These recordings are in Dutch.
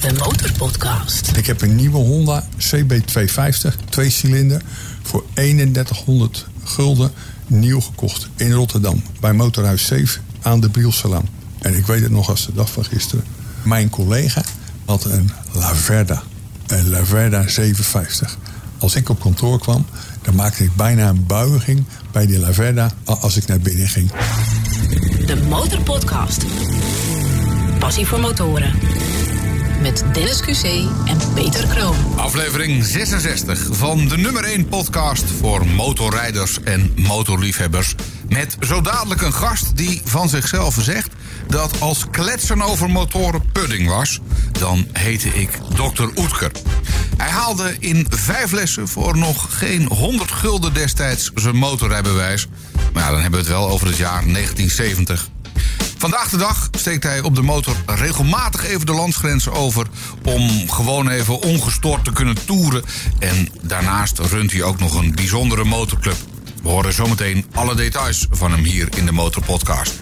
De Motorpodcast. Ik heb een nieuwe Honda CB250, twee cilinder, voor 3100 gulden nieuw gekocht in Rotterdam. Bij Motorhuis 7 aan de Brielsalaan. En ik weet het nog als de dag van gisteren. Mijn collega had een Laverda. Een Laverda 750. Als ik op kantoor kwam, dan maakte ik bijna een buiging bij die Laverda als ik naar binnen ging. De Motorpodcast. Passie voor motoren. Met Dennis QC en Peter Kroon. Aflevering 66 van de nummer 1 podcast voor motorrijders en motorliefhebbers. Met zo dadelijk een gast die van zichzelf zegt dat als kletsen over motoren pudding was, dan heette ik Dr. Oetker. Hij haalde in vijf lessen voor nog geen 100 gulden destijds zijn motorrijbewijs. Maar dan hebben we het wel over het jaar 1970. Vandaag de dag steekt hij op de motor regelmatig even de landsgrenzen over... om gewoon even ongestoord te kunnen toeren. En daarnaast runt hij ook nog een bijzondere motorclub. We horen zometeen alle details van hem hier in de Motorpodcast.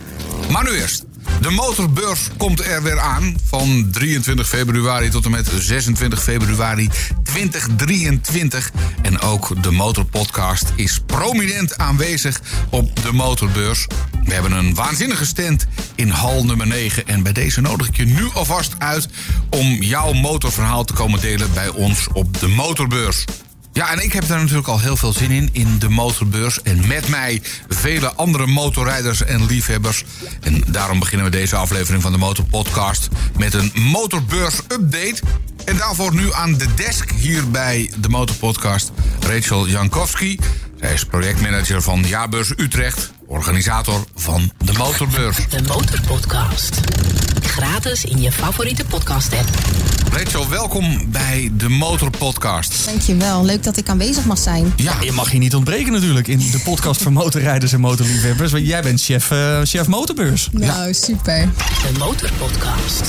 Maar nu eerst. De motorbeurs komt er weer aan. Van 23 februari tot en met 26 februari 2023. En ook de Motorpodcast is prominent aanwezig op de motorbeurs. We hebben een waanzinnige stand in hal nummer 9. En bij deze nodig ik je nu alvast uit om jouw motorverhaal te komen delen bij ons op de motorbeurs. Ja, en ik heb daar natuurlijk al heel veel zin in, in de motorbeurs. En met mij vele andere motorrijders en liefhebbers. En daarom beginnen we deze aflevering van de Motorpodcast met een motorbeurs-update. En daarvoor nu aan de desk hier bij de Motorpodcast Rachel Jankowski. Zij is projectmanager van Jaarbeurs Utrecht, organisator van de Motorbeurs. De Motorpodcast. Gratis in je favoriete podcast-app. Rachel, welkom bij de Motorpodcast. Dankjewel, leuk dat ik aanwezig mag zijn. Ja, Je mag hier niet ontbreken natuurlijk in de podcast voor motorrijders en motorliefhebbers. Want jij bent chef, eh, chef motorbeurs. Nou, super. De Motorpodcast.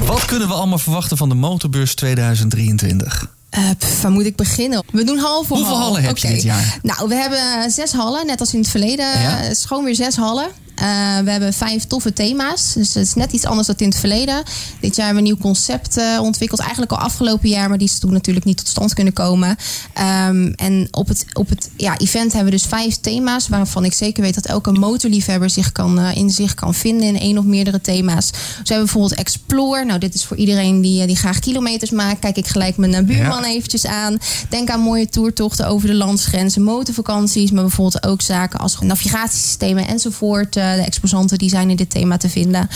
Wat kunnen we allemaal verwachten van de motorbeurs 2023? Eh, pff, waar moet ik beginnen? We doen hal voor Hoeveel hal. hallen heb je dit jaar? Nou, we hebben zes hallen, net als in het verleden. Ja? Gewoon weer zes hallen. Eh, we hebben vijf toffe thema's. Dus het is net iets anders dan in het verleden. Dit jaar hebben we een nieuw concept eh, ontwikkeld. Eigenlijk al afgelopen jaar, maar die is toen natuurlijk niet tot stand kunnen komen. Ehm, en op het, op het ja, event hebben we dus vijf thema's. Waarvan ik zeker weet dat elke motorliefhebber zich kan, eh, in zich kan vinden in één of meerdere thema's. Zo hebben we bijvoorbeeld Explore. Nou, dit is voor iedereen die, die graag kilometers maakt. Kijk ik gelijk mijn buurman Ja. eventjes aan. Denk aan mooie toertochten over de landsgrenzen, motorvakanties. Maar bijvoorbeeld ook zaken als navigatiesystemen enzovoort. Eh, de exposanten die zijn in dit thema te vinden.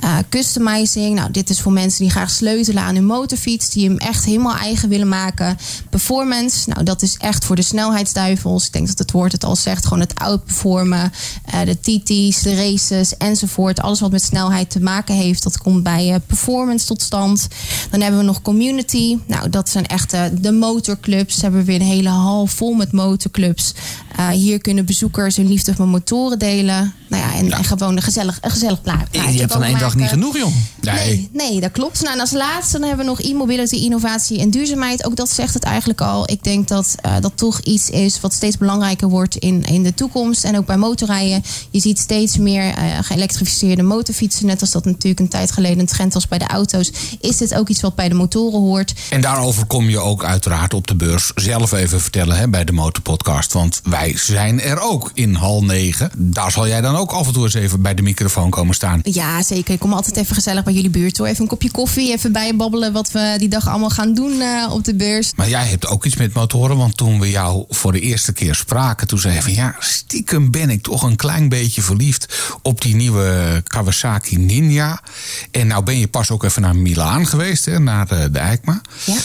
Eh, customizing. Nou, dit is voor mensen die graag sleutelen aan hun motorfiets. Die hem echt helemaal eigen willen maken. Performance. Nou, dat is echt voor de snelheidsduivels. Ik denk dat het woord het al zegt. Gewoon het outperformen. eh, de TT's, de races enzovoort. Alles wat met snelheid te maken heeft. Dat komt bij performance tot stand. Dan hebben we nog community. Nou, dat zijn echt de motorclubs. Hebben weer een hele hal vol met motorclubs. Hier kunnen bezoekers hun liefde voor motoren delen. Nou ja, en, en gewoon een gezellig, een gezellig pla- plaatje. Je hebt van één dag niet genoeg, joh. Nee, nee, dat klopt. Nou, en als laatste dan hebben we nog e-mobility, innovatie en duurzaamheid. Ook dat zegt het eigenlijk al. Ik denk dat uh, dat toch iets is wat steeds belangrijker wordt in, in de toekomst. En ook bij motorrijden. Je ziet steeds meer uh, geëlektrificeerde motorfietsen. Net als dat natuurlijk een tijd geleden een trend was bij de auto's. Is dit ook iets wat bij de motoren hoort? En daarover kom je ook uiteraard op de beurs zelf even vertellen hè, bij de Motorpodcast. Want wij zijn er ook in hal 9. Daar zal jij dan ook af en toe eens even bij de microfoon komen staan. Ja, zeker. Ik kom altijd even gezellig bij jullie buurt hoor. Even een kopje koffie, even bijbabbelen wat we die dag allemaal gaan doen uh, op de beurs. Maar jij hebt ook iets met motoren, want toen we jou voor de eerste keer spraken, toen zei je van ja, stiekem ben ik toch een klein beetje verliefd op die nieuwe Kawasaki Ninja. En nou ben je pas ook even naar Milaan geweest, hè, naar de, de EICMA. Ja.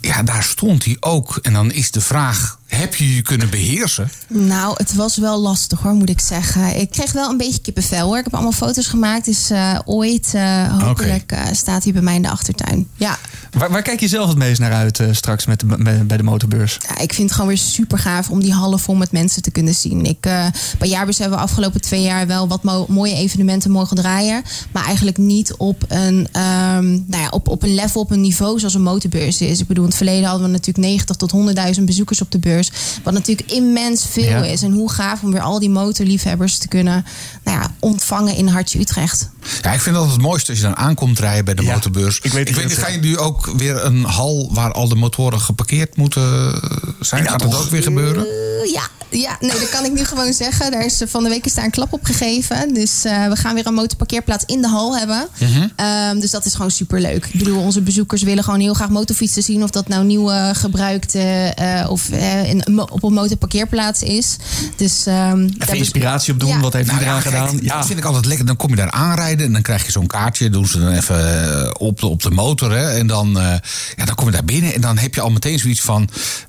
Ja, daar stond hij ook. En dan is de vraag, heb je je kunnen beheersen? Nou, het was wel lastig hoor, moet ik zeggen. Ik kreeg wel een beetje kippenvel hoor. Ik heb allemaal foto's gemaakt. Dus uh, ooit, uh, hopelijk, uh, staat hij bij mij in de achtertuin. Ja. Waar, waar kijk je zelf het meest naar uit uh, straks met de, met, bij de motorbeurs? Ja, ik vind het gewoon weer super gaaf om die hallen vol met mensen te kunnen zien. Ik, uh, bij Jaarbeurs hebben we afgelopen twee jaar wel wat mo mooie evenementen mogen draaien. Maar eigenlijk niet op een, um, nou ja, op, op een level, op een niveau zoals een motorbeurs is. Ik bedoel, in het verleden hadden we natuurlijk 90 tot 100.000 bezoekers op de beurs. Wat natuurlijk immens veel Ja. is. En hoe gaaf om weer al die motorliefhebbers te kunnen nou ja, ontvangen in Hartje Utrecht. Ja, ik vind dat het mooiste als je dan aankomt rijden bij de Ja, motorbeurs. ik weet ik weet ga je nu ook weer een hal waar al de motoren geparkeerd moeten zijn? Ja, Gaat dat ook weer gebeuren? Eh, ja, ja, nee, dat kan ik nu gewoon zeggen. Daar is eh, van de week is daar een klap op gegeven. Dus eh, we gaan weer een motorparkeerplaats in de hal hebben. Mhm. Ehm, dus dat is gewoon superleuk. Ik bedoel, onze bezoekers willen gewoon heel graag motorfietsen zien. Of dat nou nieuw eh, gebruikte eh, of eh, in, op een motorparkeerplaats is. Dus ehm, daar Even inspiratie op doen. Ja. Wat heeft Nou iedereen ja, kijk, gedaan? Dat vind ik altijd lekker. Dan kom je daar aanrijden en dan krijg je zo'n kaartje. Doen ze dan even eh, op de, op de motor. Hè, en dan, eh, ja, dan kom je daar binnen en dan heb je al meteen zoiets van...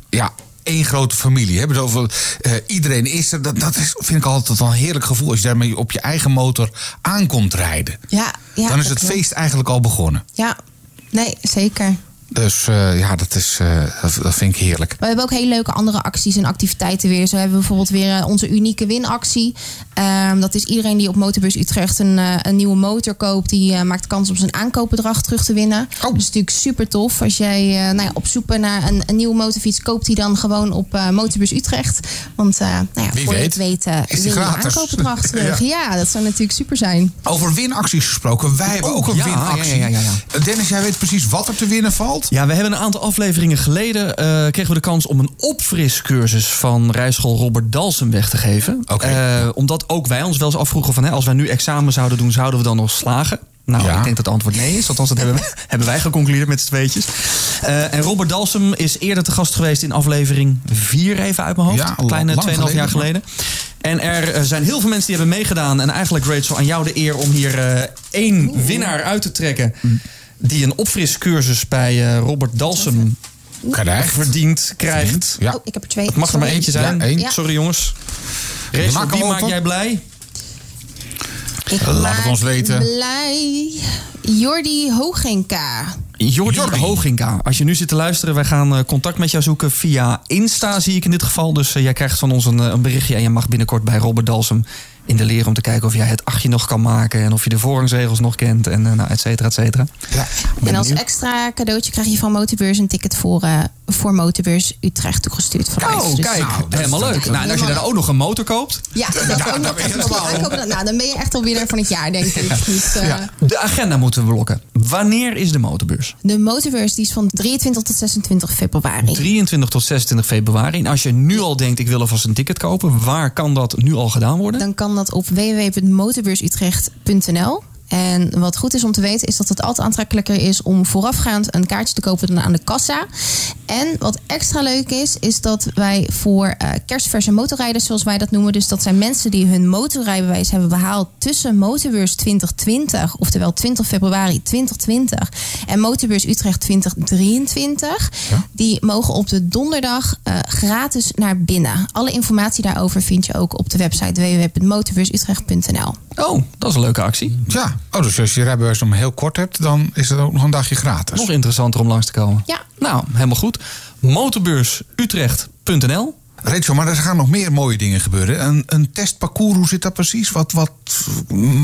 Ja, één grote familie. Hebben zoveel, eh, iedereen is er. Dat, dat is, vind ik altijd wel een heerlijk gevoel. Als je daarmee op je eigen motor aankomt rijden. Ja, ja, dan is het klopt. feest eigenlijk al begonnen. Ja, nee, zeker. Dus eh, ja, dat, is, eh, dat, dat vind ik heerlijk. We hebben ook hele leuke andere acties en activiteiten weer. Zo hebben we bijvoorbeeld weer eh, onze unieke winactie. Ehm, dat is iedereen die op Motorbus Utrecht een, een nieuwe motor koopt. Die maakt kans op zijn aankoopbedrag terug te winnen. Oh. Dat is natuurlijk super tof. Als jij nou ja, op zoek bent naar een, een nieuwe motorfiets... koopt die dan gewoon op Motorbus Utrecht. Want nou ja, Wie voor je het weet eh, is win je aankoopbedrag terug. ja. dat zou natuurlijk super zijn. Over winacties gesproken. Wij hebben Oh, ook een ja, winactie. ja, ja, ja, ja. Dennis, jij weet precies wat er te winnen valt? Ja, we hebben een aantal afleveringen geleden eh, kregen we de kans om een opfriscursus van rijschool Robert Dalsen weg te geven. Oké. Eh, omdat ook wij ons wel eens afvroegen van hè, als wij nu examen zouden doen, zouden we dan nog slagen? Nou, Ja. ik denk dat het antwoord nee is. Althans, dat hebben, we- hebben wij geconcludeerd met z'n tweetjes. Eh, en Robert Dalsem is eerder te gast geweest in aflevering 4, even uit mijn hoofd. Ja, een kleine lang 2,5 jaar geleden. En er zijn heel veel mensen die hebben meegedaan. En eigenlijk, Rachel, aan jou de eer om hier eh, één winnaar uit te trekken. Die een opfriscursus bij eh, Robert Dalsem Krijgt. verdiend krijgt. Ja. Oh, ik heb er twee. Het mag er maar eentje zijn. Ja, één. Ja. Sorry jongens. Rachel, wie maak open. jij blij? Ik Laat het ons weten. Blij. Jordi Hogenka. Jordi, Jordi. Hoginka. Als je nu zit te luisteren, wij gaan eh, contact met jou zoeken via Insta, zie ik in dit geval. Dus eh, jij krijgt van ons een, een berichtje en je mag binnenkort bij Robert Dalsem in de leer om te kijken of jij het achtje nog kan maken en of je de voorrangsregels nog kent en eh, nou, et cetera, et cetera. Ja. En als benieuwd. extra cadeautje krijg je van Motorbeurs een ticket voor, eh, voor Motorbeurs Utrecht toegestuurd. Van ons. Oh, Dus- kijk, Nou, helemaal leuk. Nou, en als je dan ook nog een motor koopt. Ja, dat ook nog dan aankopen. Nou, dan ben je echt al winnaar van het jaar, denk ik. Dus, eh, De agenda moeten we blokken. Wanneer is de motorbeurs? De Motorbeurs die is van 23 tot 26 februari. 23 tot 26 februari. En als je nu al denkt, ik wil alvast een ticket kopen, waar kan dat nu al gedaan worden? Dan kan op www.motorbeursutrecht.nl. En wat goed is om te weten is dat het altijd aantrekkelijker is om voorafgaand een kaartje te kopen dan aan de kassa. En wat extra leuk is, is dat wij voor eh kerstverse motorrijders, zoals wij dat noemen, dus dat zijn mensen die hun motorrijbewijs hebben behaald tussen Motorbeurs 2020, oftewel 20 februari 2020 en Motorbeurs Utrecht 2023, die mogen op de donderdag eh, gratis naar binnen. Alle informatie daarover vind je ook op de website www.motorbeursutrecht.nl. Oh, dat is een leuke actie. Ja, oh, dus als je rijbewijs nog maar heel kort hebt, dan is het ook nog een dagje gratis. Nog interessanter om langs te komen. Ja. Nou, helemaal goed. Motorbeursutrecht.nl Rachel, maar er gaan nog meer mooie dingen gebeuren. Een, een testparcours, hoe zit dat precies? Wat, wat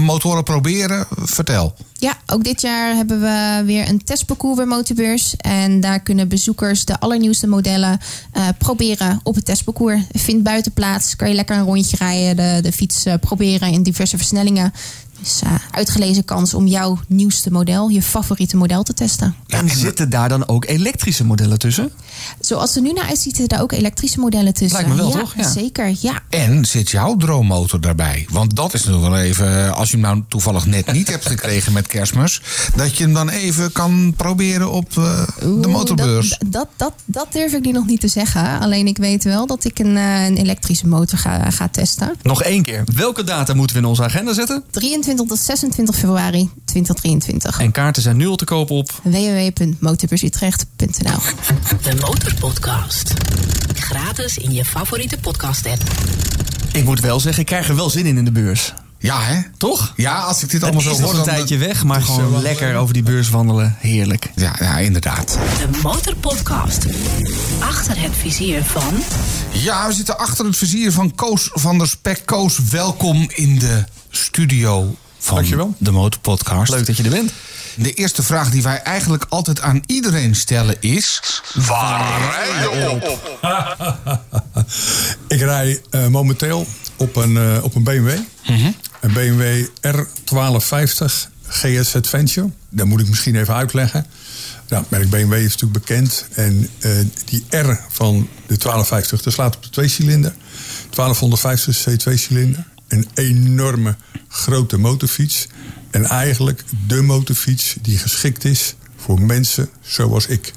motoren proberen? Vertel. Ja, ook dit jaar hebben we weer een testparcours bij Motorbeurs. En daar kunnen bezoekers de allernieuwste modellen eh, proberen op het testparcours. Vindt buiten plaats, kan je lekker een rondje rijden, de, de fiets eh, proberen in diverse versnellingen. Dus eh, uitgelezen kans om jouw nieuwste model, je favoriete model te testen. en zitten daar dan ook elektrische modellen tussen? Zoals het er nu naar uitziet, zitten daar ook elektrische modellen tussen. Lijkt me wel, ja, toch? Ja. Zeker, ja. En zit jouw droommotor daarbij? Want dat is nog wel even, als je hem nou toevallig net niet hebt gekregen met kerstmis, dat je hem dan even kan proberen op eh, de motorbeurs. Dat, dat, dat, dat durf ik nu nog niet te zeggen. Alleen ik weet wel dat ik een, eh, een elektrische motor ga, ga testen. Nog één keer. Welke data moeten we in onze agenda zetten? 23 tot 26 februari 2023. En kaarten zijn nu al te koop op www.motorbursutrecht.nl De Motorpodcast. Gratis in je favoriete podcast app. Ik moet wel zeggen, ik krijg er wel zin in in de beurs. Ja, hè? Toch? Ja, als ik dit Het allemaal is zo nog hoor. een dan- tijdje weg, maar is, eh, gewoon wel, lekker eh, over die beurs wandelen. Heerlijk. Ja, ja, inderdaad. De Motorpodcast. Achter het vizier van... Ja, we zitten achter het vizier van Koos van der Spek. Koos, welkom in de studio van Dankjewel. de Motorpodcast. Leuk dat je er bent. De eerste vraag die wij eigenlijk altijd aan iedereen stellen is... Waar rij je op? Ik rij eh, momenteel op een, eh, op een BMW. Een BMW R1250 GS Adventure. Dat moet ik misschien even uitleggen. Nou, het merk BMW is natuurlijk bekend. En eh, die R van de 1250, dat slaat op de tweecilinder. 1250 C2-cilinder. Een enorme grote motorfiets. En eigenlijk de motorfiets die geschikt is voor mensen zoals ik.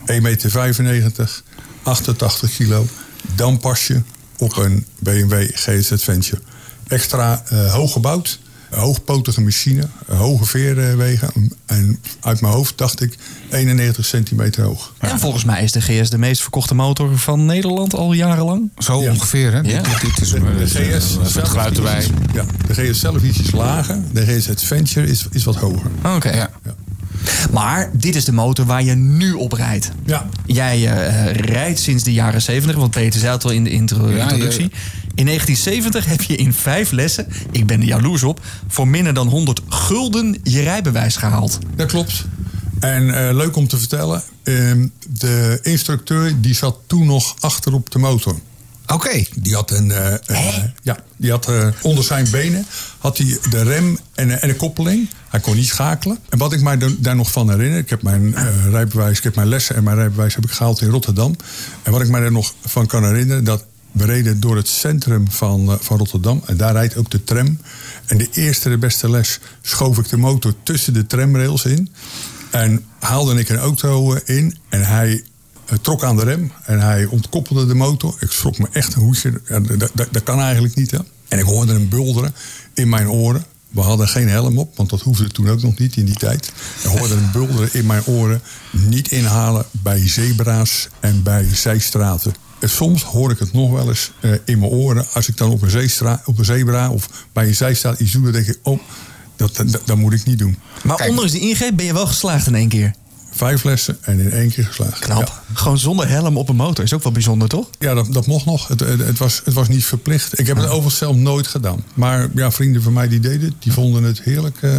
1,95 meter, 88 kilo. Dan pas je op een BMW GS Adventure. Extra eh, hoog gebouwd. Hoogpotige machine. Hoge veerwegen. En uit mijn hoofd dacht ik 91 centimeter hoog. En volgens mij is de GS de meest verkochte motor van Nederland al jarenlang. Zo Ja. ongeveer, hè? Ja. Dit, dit is De, een- GS zelf erbij. is- Ja, de GS zelf is iets lager. De GS Adventure is, is wat hoger. Oké. Ja. Maar dit is de motor waar je nu op rijdt. Ja. Jij eh, rijdt sinds de jaren 70, want Peter zei het al in de intro- Ja, introductie. In 1970 heb je in vijf lessen, ik ben er jaloers op, voor minder dan 100 gulden je rijbewijs gehaald. Dat klopt. En eh, leuk om te vertellen, ehm, de instructeur die zat toen nog achter op de motor. Oké. Die had een, eh, eh, ja, die had eh, onder zijn benen had hij de rem en, en een koppeling. Hij kon niet schakelen. En wat ik mij daar nog van herinner, ik heb mijn rijbewijs, ik heb mijn lessen en mijn rijbewijs heb ik gehaald in Rotterdam. En wat ik mij daar nog van kan herinneren, dat we reden door het centrum van, van Rotterdam. En daar rijdt ook de tram. En de eerste, de beste les, schoof ik de motor tussen de tramrails in. En haalde ik een auto in en hij trok aan de rem en hij ontkoppelde de motor. Ik schrok me echt een hoesje. Dat, dat, dat kan eigenlijk niet. Hè? En ik hoorde hem bulderen in mijn oren. We hadden geen helm op, want dat hoefde toen ook nog niet in die tijd. Ik hoorde hem bulderen in mijn oren. Niet inhalen bij zebra's en bij zijstraten. En soms hoor ik het nog wel eens eh, in mijn oren. Als ik dan op een, zeestra, op een zebra of bij een zijstraat iets doe, dan denk ik... oh, dat, dat, dat moet ik niet doen. Maar Kijk. ondanks die ingreep ben je wel geslaagd in één keer. Vijf lessen en in één keer geslaagd. Knap. Ja. Gewoon zonder helm op een motor is ook wel bijzonder, toch? Ja, dat, dat mocht nog. Het, het, het was, het was niet verplicht. Ik heb het overigens zelf nooit gedaan. Maar ja, vrienden van mij die deden het, die vonden het heerlijk. eh,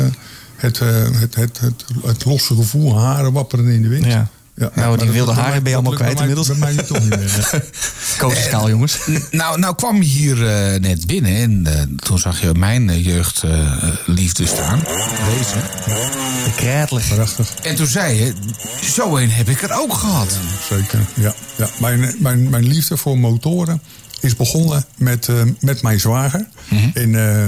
het, eh, het, het, het, het losse gevoel, haren wapperen in de wind. Ja. Nou, die wilde haren ben je allemaal kwijt inmiddels. Bij mij niet toch niet meer. Kozenskaal, jongens. Nou, nou kwam je hier eh, net binnen en eh, toen zag je mijn eh, jeugdliefde staan. Deze. De. Prachtig. En toen zei je, zo een heb ik er ook gehad. Zeker, ja. ja. Mijn, mijn, mijn liefde voor motoren is begonnen met, met mijn zwager. In, eh,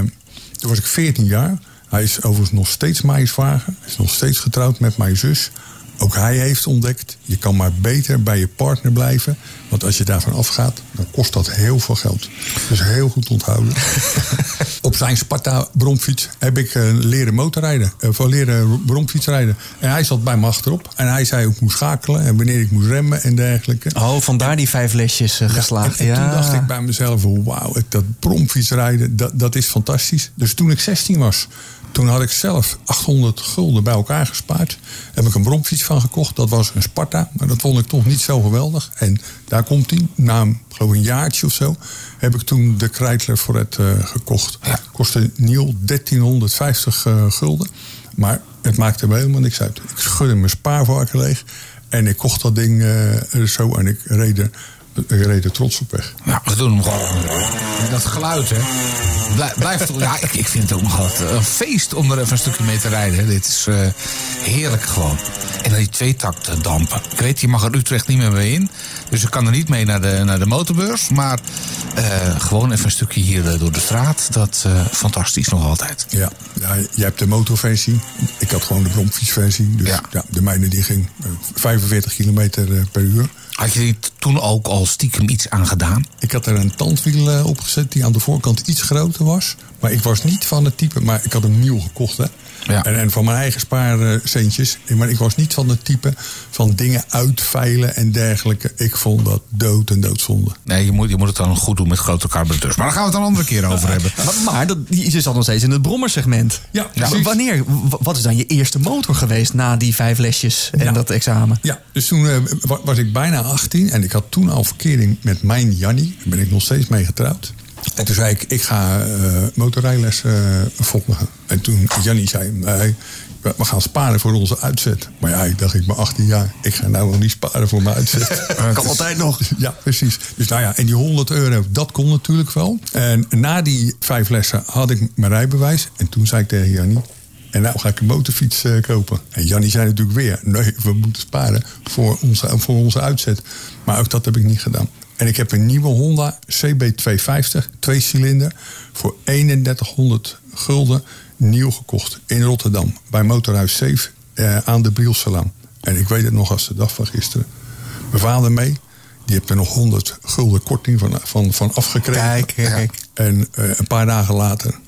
toen was ik 14 jaar. Hij is overigens nog steeds mijn zwager. Hij is nog steeds getrouwd met mijn zus. Ook hij heeft ontdekt, je kan maar beter bij je partner blijven. Want als je daarvan afgaat, dan kost dat heel veel geld. Dus heel goed onthouden. Op zijn Sparta bromfiets heb ik eh, leren motorrijden. eh, Of leren bromfiets rijden. En hij zat bij me achterop. En hij zei hoe ik moest schakelen. En wanneer ik moest remmen en dergelijke. Oh, vandaar die vijf lesjes eh, geslaagd. En, en ja. toen dacht ik bij mezelf, wauw, dat bromfietsrijden, dat, dat is fantastisch. Dus toen ik 16 was, toen had ik zelf 800 gulden bij elkaar gespaard. Heb ik een bromfiets van gekocht. Dat was een Sparta, maar dat vond ik toch niet zo geweldig. En daar komt hij, na een, geloof ik een jaartje of zo, heb ik toen de Kreitler voor het eh, gekocht. Kostte nieuw 1350 eh, gulden. Maar het maakte me helemaal niks uit. Ik schudde mijn spaarvarken leeg. En ik kocht dat ding eh, zo en ik reed er, er trots op weg. Nou, we doen hem gewoon. Dat geluid, hè. Blij- Blijft, ja, ik, ik vind het ook nog altijd een feest om er even een stukje mee te rijden. hè. Dit is eh, heerlijk gewoon. En dan die tweetakten dampen. Ik weet, je mag er Utrecht niet meer mee in. Dus ik kan er niet mee naar de, naar de motorbeurs. Maar eh, gewoon even een stukje hier eh, door de straat. Dat eh fantastisch nog altijd. Ja, ja, jij hebt de motorversie. Ik had gewoon de bromfietsversie. Dus Ja. ja. de mijne die ging eh, 45 kilometer eh, per uur. Had je toen ook al stiekem iets aan gedaan? Ik had er een tandwiel eh, opgezet die aan de voorkant iets groter was. Maar ik was niet van het type, maar ik had hem nieuw gekocht hè. Ja. En, en van mijn eigen spaarcentjes. Maar ik was niet van het type van dingen uitveilen en dergelijke. Ik vond dat dood en doodzonde. Nee, je moet, je moet het dan goed doen met grote carburateurs. Maar daar gaan we het een andere keer over hebben. Maar, maar dat, je zat nog steeds in het brommersegment. Ja. Wanneer, wat is dan je eerste motor geweest na die vijf lesjes en Ja. dat examen? Ja, dus toen eh, wa- was ik bijna 18 en ik had toen al verkering met mijn Jannie. Daar ben ik nog steeds mee getrouwd. En toen zei ik, ik ga eh motorrijles eh volgen. En toen Jannie zei, nee, we gaan sparen voor onze uitzet. Maar ja, ik dacht, ik ben 18 jaar. Ik ga nou wel niet sparen voor mijn uitzet. Kan altijd nog. Ja, precies. Dus nou ja, en die 100 euro, dat kon natuurlijk wel. En na die vijf lessen had ik mijn rijbewijs. En toen zei ik tegen Jannie... En nou ga ik een motorfiets eh, kopen. En Jannie zei natuurlijk weer... nee, we moeten sparen voor onze, voor onze uitzet. Maar ook dat heb ik niet gedaan. En ik heb een nieuwe Honda CB250, twee cilinder... voor 3100 gulden nieuw gekocht in Rotterdam. Bij Motorhuis 7 eh, aan de Brielselaan. En ik weet het nog als de dag van gisteren. Mijn vader mee. Die heeft er nog 100 gulden korting van, van, van afgekregen. Kijk, kijk. En eh, een paar dagen later,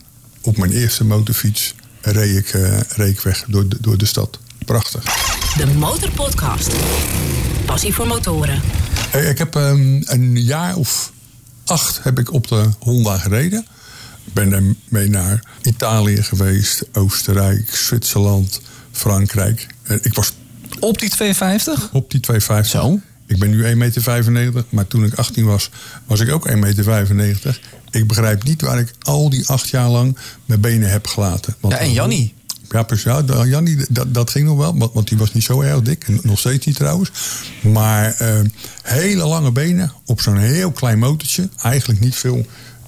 op mijn eerste motorfiets, reed ik, eh, reed ik weg door de, door de stad. Prachtig. De Motorpodcast. Passie voor motoren. Hey, ik heb ehm, een jaar of acht heb ik op de Honda gereden. Ik ben er mee naar Italië geweest, Oostenrijk, Zwitserland, Frankrijk. Ik was Op die 250? op die 250. Zo. Ik ben nu 1,95 meter, maar toen ik 18 was, was ik ook 1,95 meter. Ik begrijp niet waar ik al die acht jaar lang mijn benen heb gelaten. Want Ja, en Jannie. Ja. Ja, Jannie, dat, dat ging nog wel, want, die was niet zo erg dik. Nog steeds niet trouwens. Maar eh, hele lange benen op zo'n heel klein motortje. Eigenlijk niet veel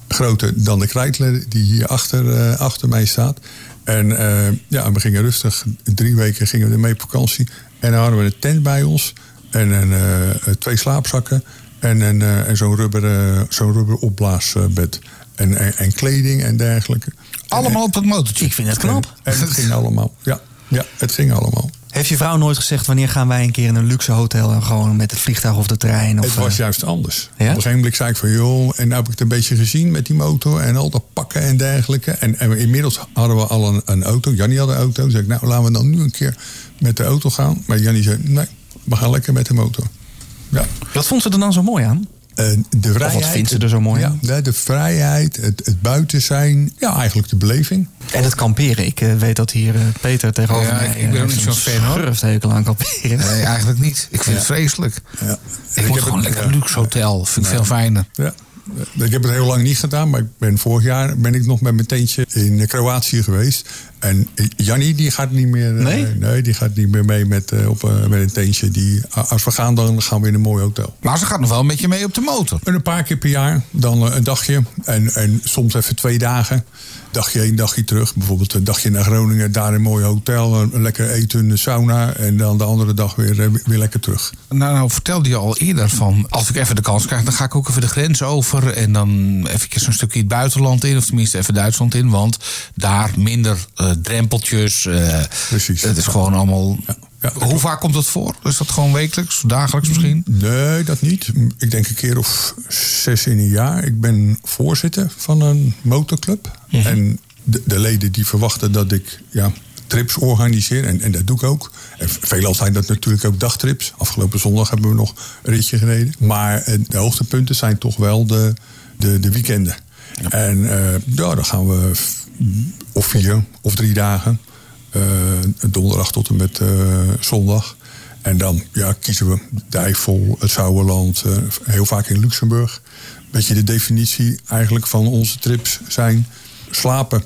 groter dan de Kreitler die hier achter, eh, achter mij staat. En eh, ja, we gingen rustig. Drie weken gingen we ermee op vakantie. En dan hadden we een tent bij ons. En een, twee slaapzakken. En, een, en zo'n rubber, zo'n rubber opblaasbed. En, en kleding en dergelijke. Allemaal op het motortje. Ik vind het knap. En het ging allemaal. Ja, ja het ging allemaal. Heeft je vrouw nooit gezegd wanneer gaan wij een keer in een luxe hotel en gewoon met het vliegtuig of de trein? Of, Het was eh, juist anders. Ja? Op een gegeven moment zei ik van joh, en nou heb ik het een beetje gezien met die motor en al dat pakken en dergelijke. En, en inmiddels hadden we al een, een auto. Jannie had een auto. Toen zei ik, nou laten we dan nu een keer met de auto gaan. Maar Jannie zei, nee, we gaan lekker met de motor. Ja. Wat vond ze er dan zo mooi aan? Eh, de vrijheid. vindt ze er zo mooi Ja, aan? de, de vrijheid, het, het buiten zijn. Ja, eigenlijk de beleving. En het kamperen. Ik eh, weet dat hier eh, Peter tegenover Ja, mij... ik- ik ben ook niet zo'n een fan, hoor. schurfthekel aan kamperen. Nee, eigenlijk niet. Ik vind het vreselijk. Ja. Ik het- gewoon lekker ja. luxe hotel. Vind ik veel fijner. Ja. Ik heb het heel lang niet gedaan, maar ik ben vorig jaar ben ik nog met mijn tentje in Kroatië geweest. En Jannie die gaat niet meer. eh, Nee? nee, die gaat niet meer mee met, eh, op, eh, met een tentje. Die, als we gaan, dan gaan we in een mooi hotel. Maar ze gaat nog wel met je mee op de motor. En een paar keer per jaar, dan eh, een dagje. En, en soms even twee dagen. Dagje heen, dagje terug. Bijvoorbeeld een dagje naar Groningen, daar een mooi hotel. Een, lekker eten, een sauna. En dan de andere dag weer, eh, weer lekker terug. Nou, nou vertelde je al eerder van... als ik even de kans krijg, dan ga ik ook even de grens over... en dan even een stukje het buitenland in... of tenminste even Duitsland in, want daar minder eh, drempeltjes. eh, Precies. Het is gewoon allemaal... Ja, Hoe klopt. vaak komt dat voor? Is dat gewoon wekelijks, dagelijks misschien? Nee, dat niet. Ik denk een keer of zes in een jaar. Ik ben voorzitter van een motorclub. En de, de leden die verwachten dat ik ja, trips organiseer. En, en dat doe ik ook. En veelal zijn dat natuurlijk ook dagtrips. Afgelopen zondag hebben we nog een ritje gereden. Maar eh, de hoogtepunten zijn toch wel de, de, de weekenden. En eh, ja, dan gaan we of vier of drie dagen. Eh, donderdag tot en met eh, zondag. En dan ja, kiezen we de Eifel, het Sauerland, eh, heel vaak in Luxemburg. Beetje de definitie eigenlijk van onze trips zijn slapen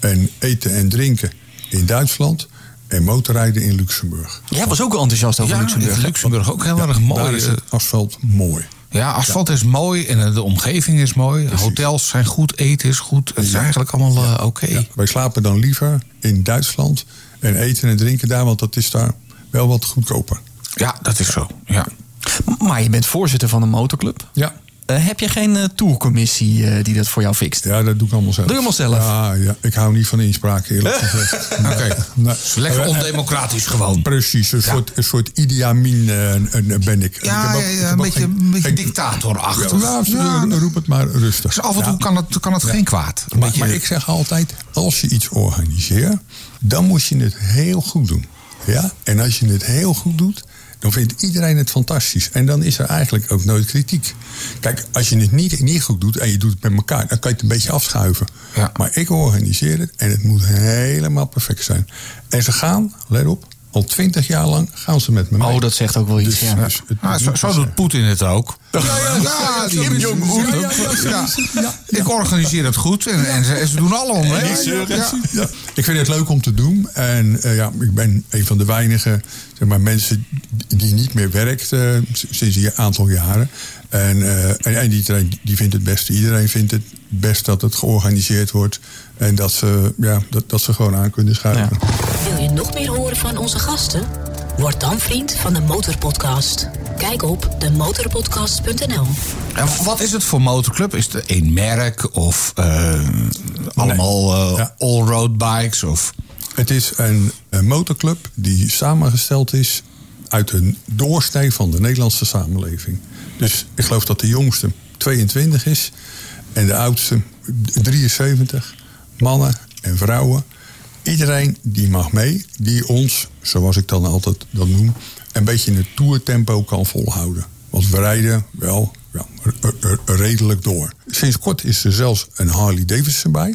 en eten en drinken in Duitsland en motorrijden in Luxemburg. Jij was ook enthousiast over Ja, Luxemburg. Luxemburg ook heel erg mooi. Daar is het asfalt mooi. Ja, asfalt is mooi en eh, de omgeving is mooi. Hotels zijn goed, eten is goed. Het is eigenlijk allemaal eh, oké. Ja, wij slapen dan liever in Duitsland en eten en drinken daar, want dat is daar wel wat goedkoper. Ja, dat is zo. Ja. Maar je bent voorzitter van een motorclub. Ja, Eh, heb je geen eh, tourcommissie eh, die dat voor jou fixt? ja dat doe ik allemaal zelf. Doe je allemaal zelf? Ja, ja, ik hou niet van inspraak, eerlijk gezegd. Oké. Lekker ondemocratisch gewoon. Precies, een, soort, een soort Idi Amin ben ik. Ja, ik heb ook- ja, een beetje, geen- een beetje dictatorachtig. Ja, roep het maar rustig. Dus af en toe kan het, kan het geen kwaad. Maar, maar ik zeg altijd, als je iets organiseert, dan moet je het heel goed doen. Ja? En als je het heel goed doet, dan vindt iedereen het fantastisch. En dan is er eigenlijk ook nooit kritiek. Kijk, als je het niet, niet goed doet en je doet het met elkaar, dan kan je het een beetje afschuiven. Ja. Maar ik organiseer het en het moet helemaal perfect zijn. En ze gaan, let op, al twintig jaar lang gaan ze met me mee. Oh, dat zegt ook wel iets. Dus- ja. dus het- Ah, zo, zo doet Poetin het ook. Ja, ja, die- Kim Jong-un. Ja. Ik organiseer het goed en, en ze, ze doen. Ja. Ja, ik vind het leuk om te doen. En eh, ja, ik ben een van de weinige zeg maar, mensen die niet meer werkt eh, sinds een aantal jaren. En, eh, en, en iedereen die vindt het beste. Iedereen vindt het best dat het georganiseerd wordt. En dat ze, ja, dat, dat ze gewoon aan kunnen schuiven. Wil je nog meer horen van onze gasten? Word dan vriend van de Motorpodcast. Kijk op demotorpodcast.nl. En wat is het voor motorclub? Is het één merk of eh, allemaal Ja. all-road bikes? Of... Het is een, een motorclub die samengesteld is uit een doorsnee van de Nederlandse samenleving. Dus ik geloof dat de jongste 22 is en de oudste 73. Mannen en vrouwen. Iedereen die mag mee, die ons, zoals ik dan altijd dat noem, een beetje in het toertempo kan volhouden. Want we rijden wel redelijk door. Sinds kort is er zelfs een Harley Davidson bij.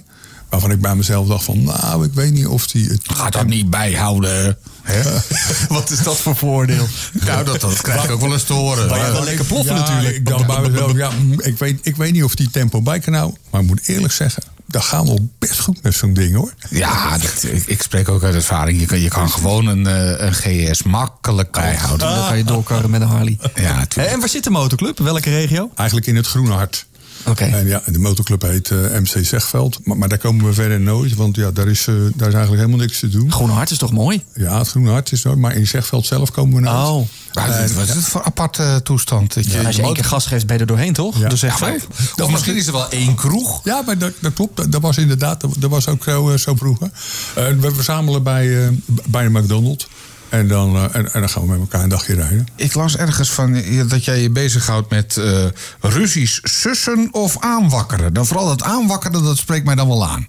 Waarvan ik bij mezelf dacht van, nou, ik weet niet of die het Gaat dat niet bijhouden? Hè? Wat is dat voor voordeel? nou, dat, dat krijg ik ook wel eens te horen. Maar je wel lekker ploffen Ja, natuurlijk. Ik dacht bij mezelf, ja, mm, ik, weet, ik weet niet of die tempo bij kan nou. Maar ik moet eerlijk zeggen, dat gaat nog best goed met zo'n ding hoor. Ja, dat, ik, ik spreek ook uit ervaring. Je kan, je kan gewoon een, eh, een GS makkelijk bijhouden. Dan kan je doorkarren met een Harley. Ja. En waar zit de motorclub? Welke regio? Eigenlijk in het Groene Hart. Oké. En ja, de motorclub heet eh, MC Zegveld. Maar, maar daar komen we verder nooit, want ja, daar is, eh, daar is eigenlijk helemaal niks te doen. Groene Hart is toch mooi? Ja, het Groene Hart is nooit, maar in Zegveld zelf komen we nooit. Oh. Maar wat is het voor aparte toestand? Dat je, Als je één keer gas geeft, ben je er doorheen, toch? Ja. Dus Ja, maar- of misschien is er wel één kroeg. Ja, maar dat, dat klopt. Dat, dat was inderdaad, dat, dat was ook zo, eh, zo vroeger. Eh, we verzamelen bij, eh, bij de McDonald's. En dan, eh, en, en dan gaan we met elkaar een dagje rijden. Ik las ergens van eh, dat jij je bezighoudt met eh Russisch sussen of aanwakkeren. Dan vooral dat aanwakkeren, dat spreekt mij dan wel aan.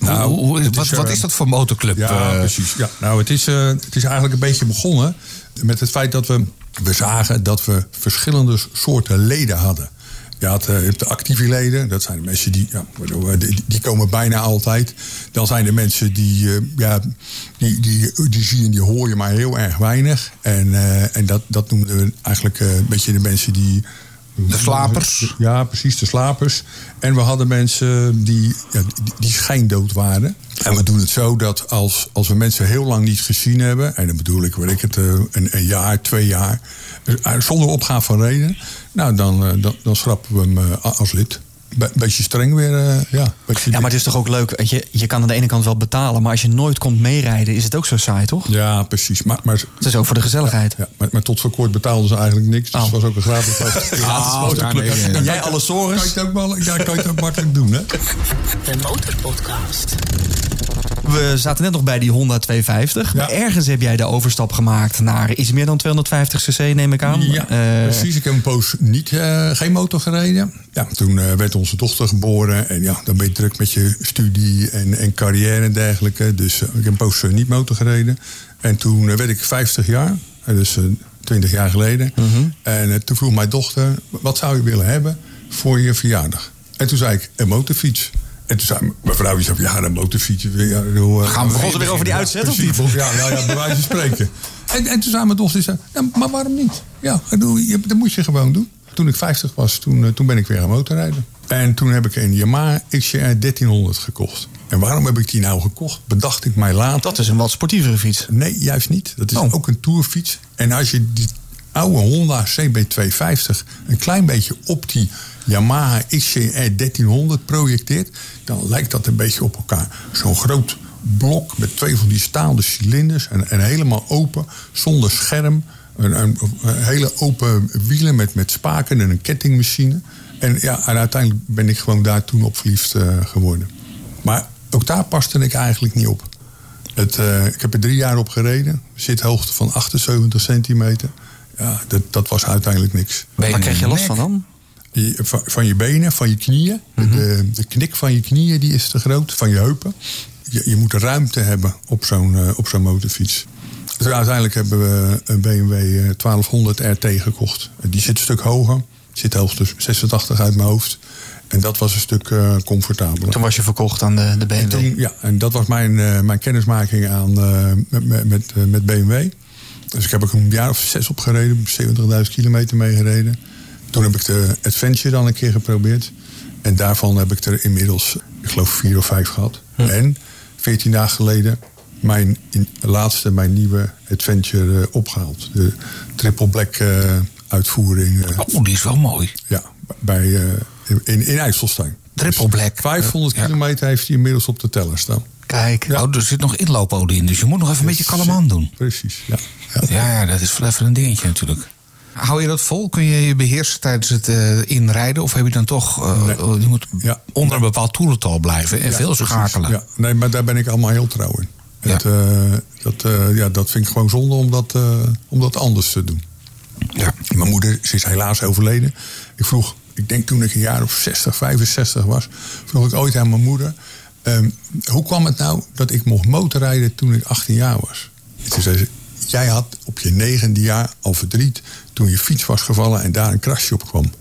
Nou, hoe, hoe is, wat, wat is dat voor motorclub? Ja, precies. Ja. Nou, het is, het is eigenlijk een beetje begonnen met het feit dat we, we zagen dat we verschillende soorten leden hadden. Je had eh, je hebt de actieve leden, dat zijn de mensen die, ja, eh, die, komen bijna altijd. Dan zijn er mensen die, eh, ja, die, die, die zie je en die hoor je maar heel erg weinig. En, en dat, dat noemden we eigenlijk een beetje de mensen die. De slapers? Ja, precies, de slapers. En we hadden mensen die, ja, die, die schijndood waren. En we doen het zo dat als, als we mensen heel lang niet gezien hebben... en dan bedoel ik, weet ik het, eh, een, een jaar, twee jaar... eh, zonder opgaan van reden... nou, dan, eh, dan, schrappen we hem als lid. Be- beetje streng weer, eh, ja. Beetje Ja, maar het is toch ook leuk. Je, je kan aan de ene kant wel betalen, maar als je nooit komt meerijden, is het ook zo saai, toch? Ja, precies. Maar, maar, Het is ook voor de gezelligheid. ja, maar, maar tot voor kort betaalden ze eigenlijk niks. Dus Oh. het was ook een gratis Gratis Ah, motorclub. ja, nee, nee. Jij alle Kan sores. je het ook wel, ja, kan je het ook makkelijk doen, hè? De Motorpodcast. We zaten net nog bij die Honda 250. Maar ergens heb jij de overstap gemaakt naar iets meer dan 250 cc, neem ik aan. Ja, Eh, precies. Ik heb een poos niet, eh, geen motor gereden. Ja, toen eh, werd onze dochter geboren. En ja, dan ben je druk met je studie en, en carrière en dergelijke. Dus ik heb een poos niet motor gereden. En toen werd ik 50 jaar. Dus eh, 20 jaar geleden. En eh, toen vroeg mijn dochter, wat zou je willen hebben voor je verjaardag? En toen zei ik, een motorfiets. En toen zei mijn vrouw, zei, ja, een motorfiets. Ja, ik bedoel, eh, Gaan we Begon ze weer over die uitzet, of niet? Ja, nou ja, bij wijze van spreken. En, en toen zei mijn dochter, zei, ja, maar waarom niet? Ja, dat moet je gewoon doen. Toen ik 50 was, toen, eh, toen ben ik weer gaan motorrijden. En toen heb ik een Yamaha XR 1300 gekocht. En waarom heb ik die nou gekocht? Bedacht ik mij later. dat is een wat sportievere fiets. Nee, juist niet. Dat is Oh. ook een tourfiets. En als je die oude Honda CB250 een klein beetje op die Yamaha XCR 1300 projecteert, dan lijkt dat een beetje op elkaar. Zo'n groot blok met twee van die staande cilinders en, en helemaal open, zonder scherm. Een, een, een hele open wielen met, met spaken en een kettingmachine. En, ja, en uiteindelijk ben ik gewoon daar toen op verliefd eh, geworden. Maar ook daar paste ik eigenlijk niet op. Het, eh, ik heb er drie jaar op gereden. Zithoogte van 78 centimeter. Ja, dat, dat was uiteindelijk niks. Waar krijg je last van dan? Van, van je benen, van je knieën. de, de knik van je knieën die is te groot. Van je heupen. Je, je moet ruimte hebben op zo'n eh, op zo'n motorfiets. Dus uiteindelijk hebben we een BMW eh, 1200 RT gekocht. Die zit een stuk hoger. Zit hoogte 86 uit mijn hoofd. En dat was een stuk eh, comfortabeler. Toen was je verkocht aan de, de BMW. En toen, ja, en dat was mijn, eh, mijn kennismaking aan, eh, met, met, met, eh, BMW. Dus ik heb er een jaar of zes op gereden, 70.000 kilometer mee gereden. Toen heb ik de Adventure dan een keer geprobeerd. En daarvan heb ik er inmiddels, ik geloof, vier of vijf gehad. En 14 dagen geleden mijn in, laatste, mijn nieuwe Adventure eh, opgehaald. De triple black eh, uitvoering. eh, Oh, die is wel mooi. ja, bij, in, in IJsselstein. Triple black. 500 Ja. kilometer heeft hij inmiddels op de teller staan. Kijk. Oh, er zit nog inloopolie in, dus je moet nog even een beetje kalm aan doen. Precies, ja. ja. Ja, ja, dat is wel even een dingetje natuurlijk. Hou je dat vol? Kun je je beheersen tijdens het eh, inrijden? Of heb je dan toch... eh, Nee. Je moet Ja. onder een bepaald toerental blijven en Ja, veel schakelen. Ja, nee, maar daar ben ik allemaal heel trouw in. Ja. Het, eh, dat, eh, ja, dat vind ik gewoon zonde om dat, eh, om dat anders te doen. Ja. Mijn moeder ze is helaas overleden. Ik vroeg, ik denk toen ik een jaar of 60, 65 was, vroeg ik ooit aan mijn moeder: ehm, hoe kwam het nou dat ik mocht motorrijden toen ik 18 jaar was? En toen zei ze: Jij had op je negende jaar al verdriet toen je fiets was gevallen en daar een krasje op kwam.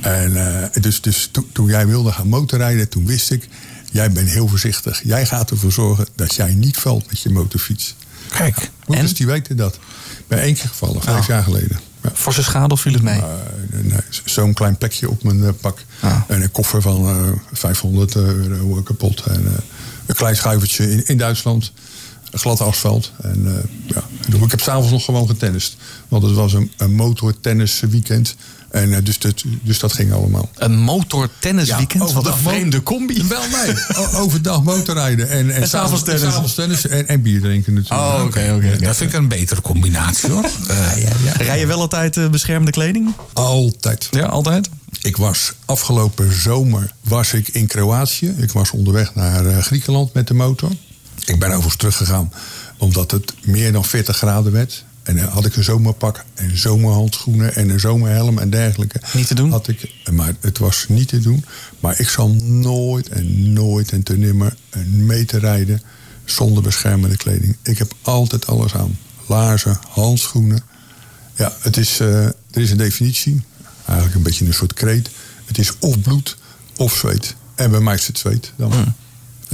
En eh, dus, dus to- toen jij wilde gaan motorrijden, toen wist ik, jij bent heel voorzichtig. Jij gaat ervoor zorgen dat jij niet valt met je motorfiets. Kijk. Moeders die weten dat. Ben één keer gevallen, vijf Oh. jaar geleden. Ja. Forse schade of viel het mee? Eh, nee, Zo'n klein plekje op mijn eh, pak. En een koffer van eh 500 euro kapot. En een klein schuivertje in, in Duitsland. Glad asfalt. En, eh, ja. Ik heb s'avonds nog gewoon getennist. Want het was een, een motortennis weekend. En, eh, dus, dat, dus dat ging allemaal. Een motortennisweekend? Ja, Wat een vreemde combi. Wel nee. Overdag motorrijden. En, en, En s'avonds tennis. En, en bier drinken natuurlijk. Oh, oké, oké. Dat vind ik een betere combinatie hoor. Eh, Rij je wel altijd beschermde kleding? Altijd. Ja, altijd? Ik was afgelopen zomer was ik in Kroatië. Ik was onderweg naar Griekenland met de motor. Ik ben overigens teruggegaan omdat het meer dan 40 graden werd. En dan had ik een zomerpak en zomerhandschoenen en een zomerhelm en dergelijke. Niet te doen? Had ik, maar het was niet te doen. Maar ik zal nooit en nooit en te nimmer een meter rijden zonder beschermende kleding. Ik heb altijd alles aan. Laarzen, handschoenen. Ja, het is, eh, er is een definitie. Eigenlijk een beetje een soort kreet. Het is of bloed of zweet. En bij mij is het zweet dan.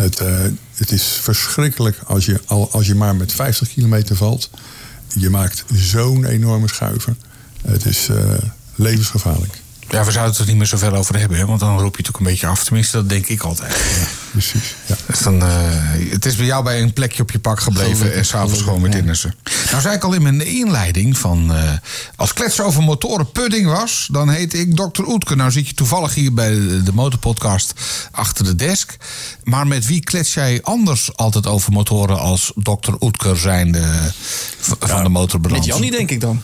Het, eh, het is verschrikkelijk als je, al, als je maar met 50 kilometer valt. Je maakt zo'n enorme schuiver. Het is eh, levensgevaarlijk. Ja, we zouden het er niet meer zoveel over hebben, hè, want dan roep je het ook een beetje af. Tenminste, dat denk ik altijd. Precies. Ja. Dus dan, eh, het is bij jou bij een plekje op je pak gebleven Gelukkig, en s'avonds gewoon weer tennissen. Nou zei ik al in mijn inleiding van... eh, als klets over motoren pudding was, dan heet ik Dr. Oetke. Nou zit je toevallig hier bij de, motorpodcast achter de desk. Maar met wie klets jij anders altijd over motoren als Dr. Oetker zijnde van de motorbalans? Met Jannie denk ik dan.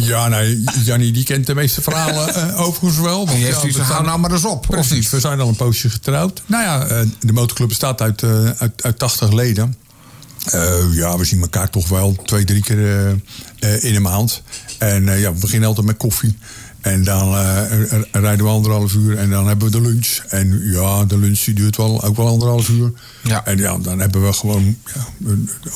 Ja, nee, Jannie die kent de meeste verhalen eh, overigens wel. want heeft ja, we hou nou maar eens op, Precies, we zijn al een poosje getrouwd. Nou ja, eh, de motorclub bestaat uit, eh, uit, uit 80 leden. Ja, we zien elkaar toch wel twee, drie keer in een maand. En ja, we beginnen altijd met koffie. En dan eh, rijden we anderhalf uur en dan hebben we de lunch. En ja, de lunch die duurt wel, ook wel anderhalf uur. Ja. En ja, dan hebben we gewoon ja,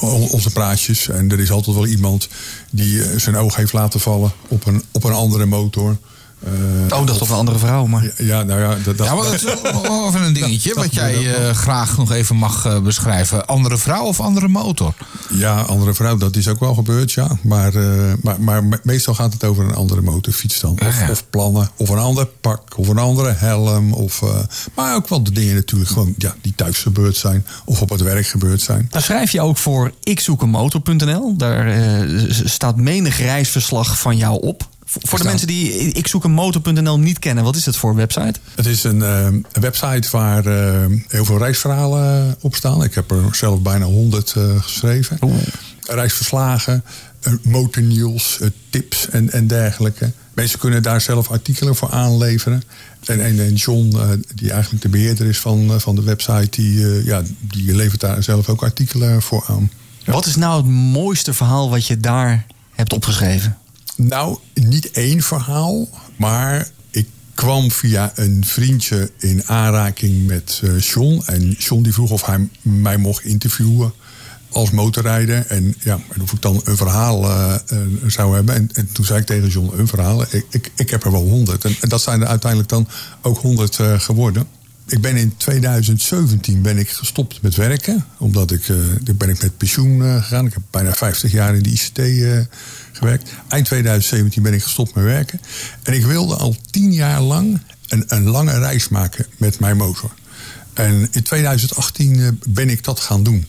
on- onze praatjes. En er is altijd wel iemand die eh, zijn oog heeft laten vallen op een, op een andere motor. Eh, Oh, dacht of een andere vrouw, maar... ja, nou ja, dat, dat, Ja, maar dat is wel- even een dingetje Dat- wat dat jij eh, graag nog even mag eh, beschrijven. Andere vrouw of andere motor? Ja, andere vrouw, dat is ook wel gebeurd, ja. Maar, eh, maar, maar me- meestal gaat het over een andere motorfiets dan. Of, ja. of plannen, of een ander pak, of een andere helm. Of, eh, maar ook wel de dingen natuurlijk gewoon ja, die thuis gebeurd zijn. Of op het werk gebeurd zijn. Daar schrijf je ook voor ikzoekenmotor.nl. Daar eh, staat menig reisverslag van jou op. Voor de mensen die ikzoekenmotor.nl niet kennen, wat is het voor website? Het is een, eh, een website waar eh, heel veel reisverhalen op staan. Ik heb er zelf bijna honderd geschreven. Reisverslagen, eh, motornieuws, eh, tips en, en dergelijke. Mensen kunnen daar zelf artikelen voor aanleveren. En, en, en John, eh, die eigenlijk de beheerder is van, eh, van de website... Die, eh, ja, die levert daar zelf ook artikelen voor aan. Wat is nou het mooiste verhaal wat je daar hebt opgeschreven? Nou, niet één verhaal, maar ik kwam via een vriendje in aanraking met eh John. En John die vroeg of hij mij mocht interviewen als motorrijder. En ja, of ik dan een verhaal uh, zou hebben. En, en, toen zei ik tegen John, een verhaal. Ik, ik, ik heb er wel honderd. En, en, dat zijn er uiteindelijk dan ook honderd geworden. Ik ben in 2017 ben ik gestopt met werken. Omdat ik, uh, ben ik met pensioen gegaan. Ik heb bijna 50 jaar in de ICT gewerkt. Eind 2017 ben ik gestopt met werken. En ik wilde al tien jaar lang een, een lange reis maken met mijn motor. En in 2018 ben ik dat gaan doen.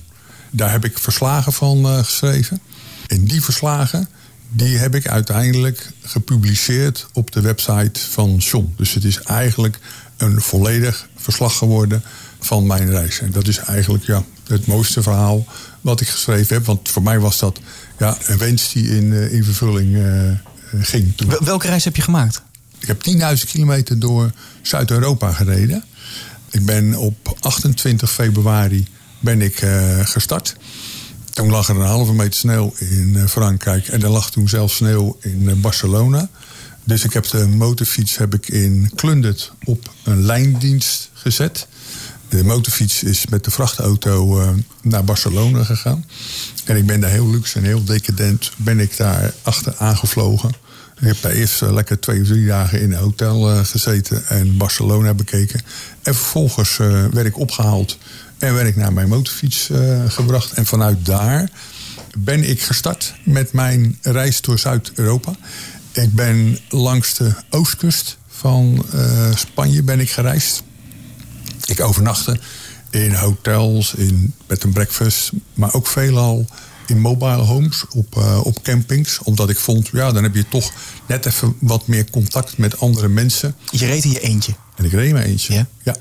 Daar heb ik verslagen van uh, geschreven. En die verslagen die heb ik uiteindelijk gepubliceerd op de website van John. Dus het is eigenlijk een volledig verslag geworden van mijn reis. En dat is eigenlijk ja, het mooiste verhaal wat ik geschreven heb. Want voor mij was dat ja, een wens die in, uh, in vervulling uh, ging. Toen. Welke reis heb je gemaakt? Ik heb 10.000 kilometer door Zuid-Europa gereden. Ik ben op 28 februari ben ik uh, gestart. Toen lag er een halve meter sneeuw in Frankrijk. En er lag toen zelfs sneeuw in Barcelona. Dus ik heb de motorfiets heb ik in Klundert op een lijndienst gezet. De motorfiets is met de vrachtauto naar Barcelona gegaan. En ik ben daar heel luxe en heel decadent ben ik daar achter aangevlogen. Ik heb daar eerst lekker twee of drie dagen in een hotel gezeten en Barcelona bekeken. En vervolgens werd ik opgehaald en werd ik naar mijn motorfiets gebracht. En vanuit daar ben ik gestart met mijn reis door Zuid-Europa. Ik ben langs de oostkust van uh, Spanje ben ik gereisd. Ik overnachtte in hotels, in bed and breakfast, maar ook veelal in mobile homes, op, uh, op campings. Omdat ik vond, ja, dan heb je toch net even wat meer contact met andere mensen. Je reed in je eentje? En ik reed in mijn eentje, ja. ja.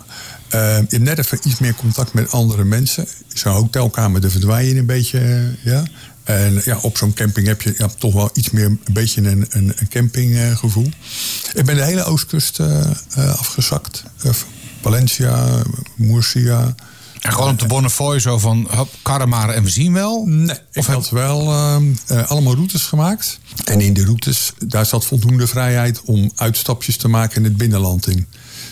Uh, je hebt net even iets meer contact met andere mensen. Zo'n hotelkamer, daar verdwijn je een beetje. Ja. En ja, op zo'n camping heb je ja, toch wel iets meer een beetje een, een, een campinggevoel. ik ben de hele oostkust uh, afgezakt. Valencia, Murcia. En gewoon op de Bonnefoy zo van hop, karren en we zien wel? Nee, ik had wel allemaal routes gemaakt. En in die routes, daar zat voldoende vrijheid om uitstapjes te maken in het binnenland in.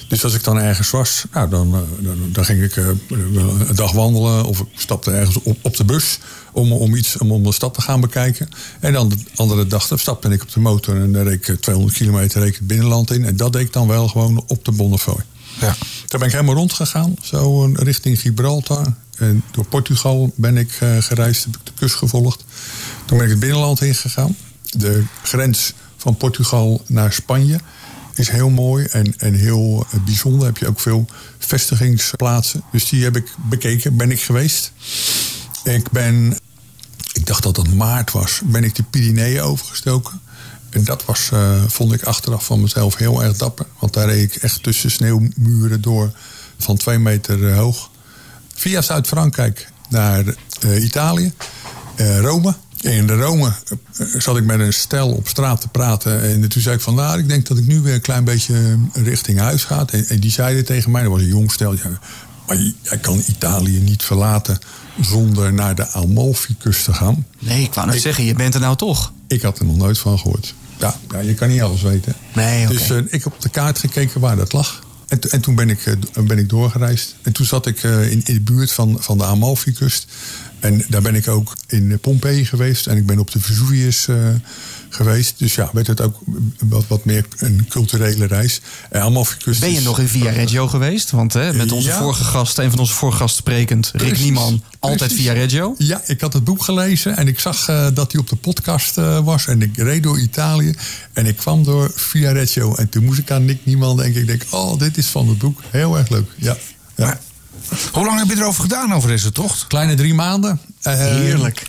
Dus als ik dan ergens was, nou, dan, dan, dan ging ik uh, een dag wandelen of ik stapte ergens op, op de bus om, om iets om, om de stad te gaan bekijken. En dan de andere dag dan stapte ik op de motor en dan reed ik 200 kilometer reed ik het binnenland in. En dat deed ik dan wel gewoon op de Bonnefoy. Ja. Daar ben ik helemaal rondgegaan, zo richting Gibraltar. En door Portugal ben ik uh, gereisd, heb ik de kust gevolgd. Toen ben ik het binnenland ingegaan. De grens van Portugal naar Spanje is heel mooi en, en heel bijzonder. Heb je ook veel vestigingsplaatsen. Dus die heb ik bekeken, ben ik geweest. Ik ben, ik dacht dat het maart was, ben ik de Pyreneeën overgestoken. En dat was, uh, vond ik achteraf van mezelf heel erg dapper. Want daar reed ik echt tussen sneeuwmuren door van twee meter hoog. Via Zuid-Frankrijk naar Italië, uh, Rome. In de Rome zat ik met een stel op straat te praten. En toen zei ik van, nou, ik denk dat ik nu weer een klein beetje richting huis ga. En, en die zeiden tegen mij, dat was een jong stel. Ja, maar jij kan Italië niet verlaten zonder naar de Amalfi-kust te gaan. Nee, ik wou net zeggen, je bent er nou toch. Ik had er nog nooit van gehoord. Ja, ja je kan niet alles weten. Nee, okay. Dus uh, ik heb op de kaart gekeken waar dat lag. En, en toen ben ik, uh, ben ik doorgereisd. En toen zat ik uh, in, in de buurt van, van de Amalfi-kust. En daar ben ik ook in Pompeii geweest. En ik ben op de Vesuvius uh, geweest. Dus ja, werd het ook wat, wat meer een culturele reis. En Amalfi-kust ben je nog in Via Reggio geweest? Want hè, met onze Ja. vorige gast, een van onze vorige gasten sprekend, Rick Precies, Nieman, altijd precies. Via Reggio. Ja, ik had het boek gelezen en ik zag uh, dat hij op de podcast uh, was. En ik reed door Italië en ik kwam door Via Reggio. En toen moest ik aan Nick Niemand denken. Ik denk, oh, dit is van het boek. Heel erg leuk, ja. ja. Hoe lang heb je erover gedaan over deze tocht? Kleine drie maanden. Heerlijk.